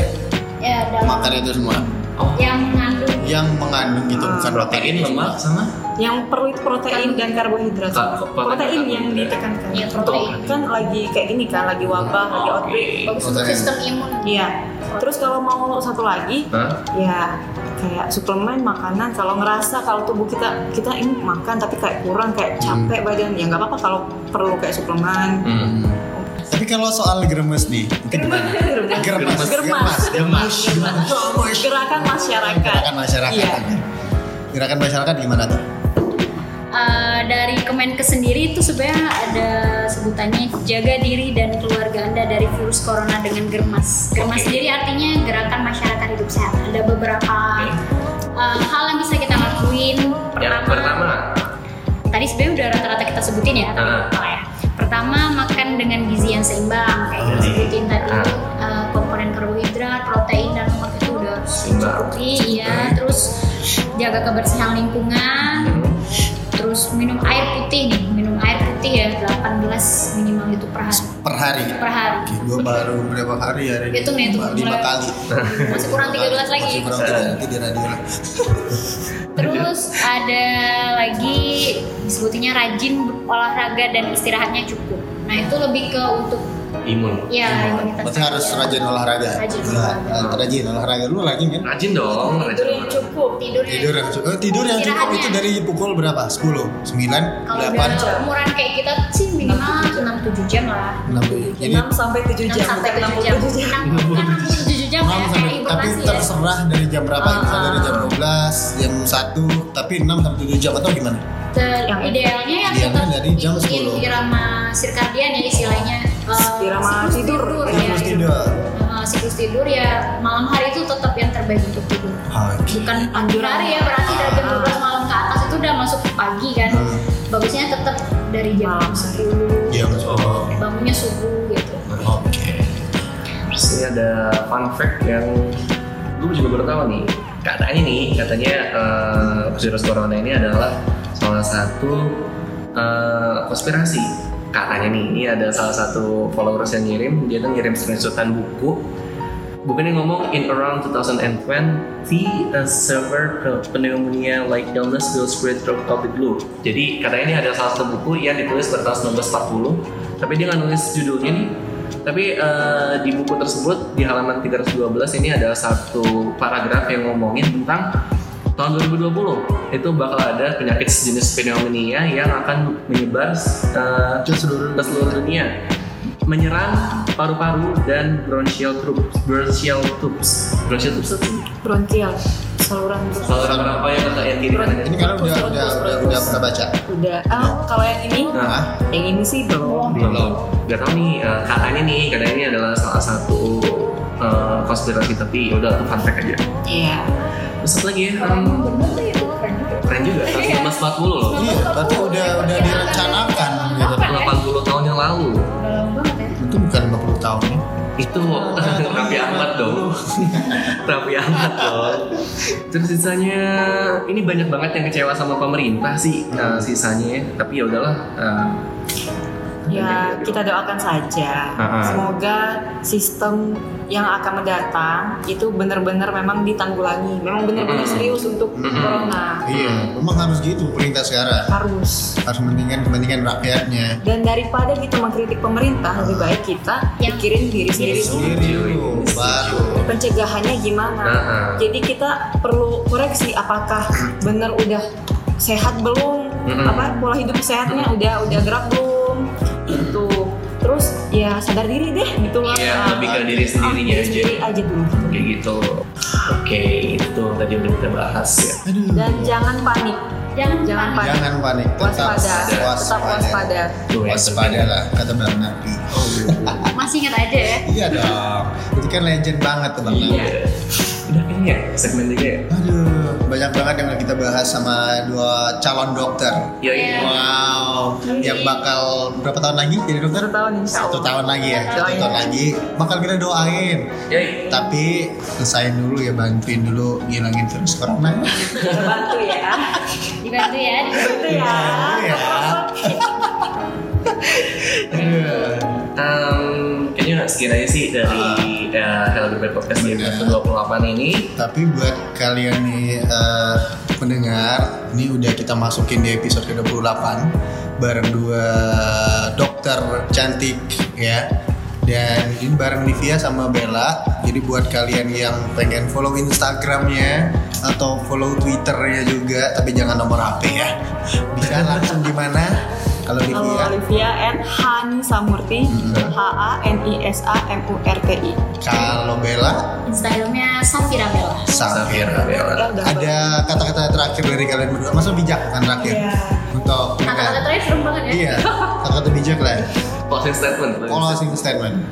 ya dalam makan itu semua. Oh, yang mengandung Yang mengandung gitu Ah. bukan protein, lemak sama yang perlu itu protein dan karbohidrat. Ka- protein Protein yang ditekankan. Iya, protein. kan lagi kayak gini kan, lagi wabah, lagi Oke. outbreak. bagus untuk Protein. sistem imun Iya. Terus kalau mau satu lagi, Hah? ya kayak suplemen makanan kalau ngerasa kalau tubuh kita kita ini makan tapi kayak kurang kayak capek badan ya nggak apa-apa kalau perlu kayak suplemen Hmm. Tapi kalau soal geremes nih, itu gimana? Geremes, Germas. geremas, geremas. gerakan masyarakat Gerakan masyarakat. Iya. Gerakan masyarakat gimana tuh? Eh, dari Kemenkes sendiri itu sebenarnya ada sebutannya jaga diri dan keluarga anda dari virus corona dengan germas. Germas Oke. sendiri artinya gerakan masyarakat hidup sehat. Ada beberapa eh, hal yang bisa kita lakuin. Yang pertama, tadi sebenarnya udah rata-rata kita sebutin ya. ya. Pertama makan dengan gizi yang seimbang kayak Hmm. sebutin tadi Ah. eh, komponen karbohidrat, protein dan lemak itu udah cukupi ya. Terus jaga kebersihan lingkungan. hmm, Terus minum air putih nih, putih ya 8 gelas minimal itu per hari. Per hari. Per hari. Oke, gue baru berapa hari hari ini? Hitung nih, hitung. Lima, lima kali. Masih kurang tiga gelas lagi. Masih kurang tiga nanti di radio lah. Terus ada lagi disebutnya rajin olahraga dan istirahatnya cukup. Nah itu lebih ke untuk imun. ya imunitas. Berarti harus rajin olahraga. Rajin Nah, olahraga. rajin olahraga dulu rajin kan? Rajin dong, rajin. tidur yang cukup Tidurnya. Tidur yang cukup. Oh, tidur yang cukup itu dari pukul berapa? 10, 9, Kalau 8, udah umuran kayak kita sih minimal 6-7 jam lah. 6. Jadi 6 sampai 7 6 jam sampai bukan 7 jam. 67 jam 6-7 jam 6 ya, sampai kayak tapi ya. terserah dari jam berapa Ah. misalnya dari jam 12 jam 1 tapi 6 sampai 7 jam atau gimana Ter- Yang- idealnya ya Idealnya tetap dari jam ikutin 10. irama sirkadian ya istilahnya Eh, Irama siklus tidur. ya. terus tidur siklus tidur ya malam hari itu tetap yang terbaik untuk tidur oke bukan pagi hari ya berarti dari jam 12 malam ke atas itu udah masuk pagi kan Hmm. bagusnya tetap dari jam 10 jam oh. bangunnya subuh gitu oke Terus ini ada fun fact yang gue juga baru tahu nih. Katanya nih, katanya eh, virus corona ini adalah salah satu eh, konspirasi. Katanya nih, ini ada salah satu followers yang ngirim, dia tuh ngirim screenshotan buku. Bukannya ngomong in around 2020, a severe pneumonia like illness will spread through the globe. Jadi katanya ini ada salah satu buku yang ditulis pada tahun 1940, tapi dia nggak nulis judulnya nih. Tapi eh, di buku tersebut di halaman 312 ini ada satu paragraf yang ngomongin tentang tahun 2020 itu bakal ada penyakit sejenis pneumonia yang akan menyebar eh, Ke seluruh ke seluruh dunia. Menyerang paru-paru dan bronchial tubes bronchial tubes. Bronchial tubes apa? Bronkial saluran saluran apa yang kata yang kiri kanan ini kalian udah udah udah udah pernah baca? Udah. Ah kalau yang ini? Nah. Yang ini sih belum. Belum. Gak tau nih eh, katanya nih katanya ini adalah salah satu eh, konspirasi tapi yaudah itu fun fact aja. Iya. terus apa lagi ya? Itu keren juga keren juga. tahun 1940 loh. Iya berarti udah udah direncanakan gitu 80 tahun yang lalu. Udah lama banget ya itu bukan 50 tahun ya. Itu Raffi Ahmad dong. Raffi Ahmad dong. Terus sisanya ini banyak banget yang kecewa sama pemerintah sih. Eh, sisanya ya. tapi ya udahlah eh, Ya kita doakan saja. Ah, ah. Semoga sistem yang akan mendatang itu benar-benar memang ditanggulangi. Memang benar-benar Mm-mm. serius untuk Mm-mm. corona. Iya, memang harus gitu pemerintah sekarang. Harus. Harus mementingkan kepentingan rakyatnya. Dan daripada kita mengkritik pemerintah, lebih baik kita Yang pikirin diri sendiri dulu. Sendiri baru. Pencegahannya gimana? Ah, ah. Jadi kita perlu koreksi apakah benar udah sehat belum? Mm-mm. Apa pola hidup sehatnya udah udah gerak belum? Ya sadar diri deh gitu lah. Iya, Nah, lebih ke diri sendirinya diri sendiri aja dulu. Kayak gitu. Oke, itu tadi udah kita bahas ya. Aduh. Dan jangan panik. Jangan, Jangan panik. Jangan panik, tetap Waspada. Tetap waspada. Tuh yang Waspada lah, kata Bang Nabi. Masih ingat aja ya. Iya dong, itu kan legend banget tuh Bang Nabi. Iya. Udah kayaknya segmen tiga ya. Aduh, banyak banget yang kita bahas sama dua calon dokter. Yoi. Iya. Wow, yang bakal berapa tahun lagi jadi dokter? Satu tahun insya Satu tahun lagi ya, satu Doain. tahun lagi bakal kita doain. Yoi. Tapi selesain dulu ya, bantuin dulu ngilangin virus corona. Bantu ya. Dibantu ya. Bantu ya. Iya. Aduh. Um, kayaknya sekian aja sih dari uh, Hello Goodbye Podcast Benar. episode 28 ini. Tapi buat kalian nih eh, pendengar, ini udah kita masukin di episode ke-28 bareng dua dokter cantik ya. Dan ini bareng Livia sama Bella. Jadi buat kalian yang pengen follow Instagramnya atau follow Twitternya juga, tapi jangan nomor HP ya. Bisa langsung di mana? Kalau Halo Livia, Olivia and Hani Samurti H A N I S A M U R T I. kalau Bella, Instagramnya Safira Bella. Safira. Bella. Ada kata-kata terakhir dari kalian berdua, masa bijak kan terakhir? Iya. Untuk Kata-kata terakhir serem banget ya. Iya, kata-kata bijak lah. Closing statement. Closing statement.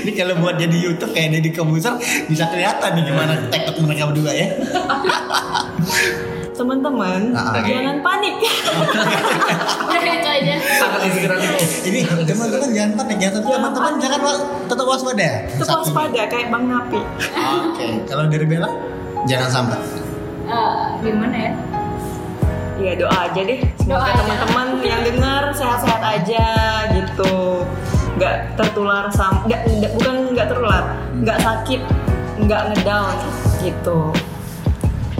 Ini kalau buat jadi YouTube kayak Deddy Kobuser bisa kelihatan nih gimana tektok mereka berdua ya. Teman-teman, Ah, oke. jangan panik. Aja. Sangat inspiratif. Ini teman-teman jangan panik ya, tapi teman-teman jangan tetap waspada. Tetap waspada kayak Bang Napi. Oke, kalau dari Bella jangan sampai. Eh, gimana ya? Ya doa aja deh. Semoga Doa aja. teman-teman nggak sakit, nggak ngedown gitu.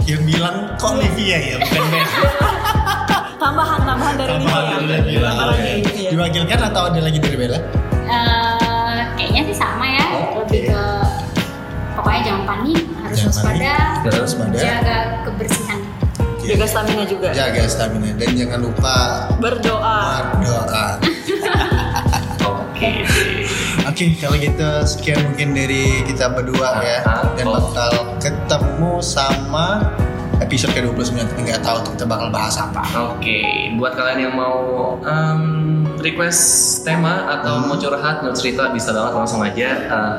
Yang bilang kok Olivia ya, bukan Bella. Tambahan-tambahan dari Tambahan Livia. dari Bella. Tambahan Livia. Diwakilkan atau ada lagi dari Bella? Eh, kayaknya sih sama ya. Oh, Lebih oke. ke pokoknya jangan panik, harus Jangan waspada, harus waspada. jaga kebersihan. Jaga stamina juga. Jaga stamina dan jangan lupa Berdoa. berdoa. Oke. Oke, kalau gitu sekian mungkin dari kita berdua ya dan bakal ketemu sama episode ke-29 tapi nggak tahu tuh kita bakal bahas apa. Oke, buat kalian yang mau um, request tema atau Hmm. mau curhat, mau cerita bisa banget langsung aja uh,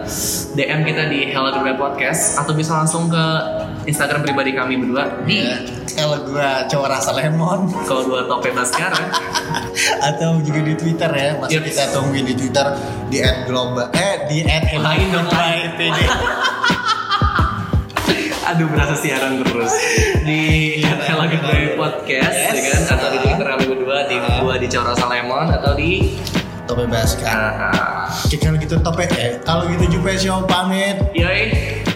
DM kita di Hello Goodbye Podcast atau bisa langsung ke Instagram pribadi kami berdua di Ya, kalau gua cowok rasa lemon kalau dua tope sekarang. atau juga di Twitter ya, masih Yep. kita tungguin di Twitter di @global eh di Lain dong, lain. @hello_pd. Aduh berasa siaran terus di Hello Goodbye Podcast Yes. ya kan atau di Twitter kami berdua di gua di Corosa Lemon atau di Tope Oke, kalau gitu tope eh kalau gitu Jupe Show pamit Yoi.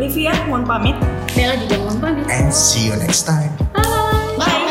Livia mohon pamit. Bella juga mohon pamit. And see you next time. Bye. Bye.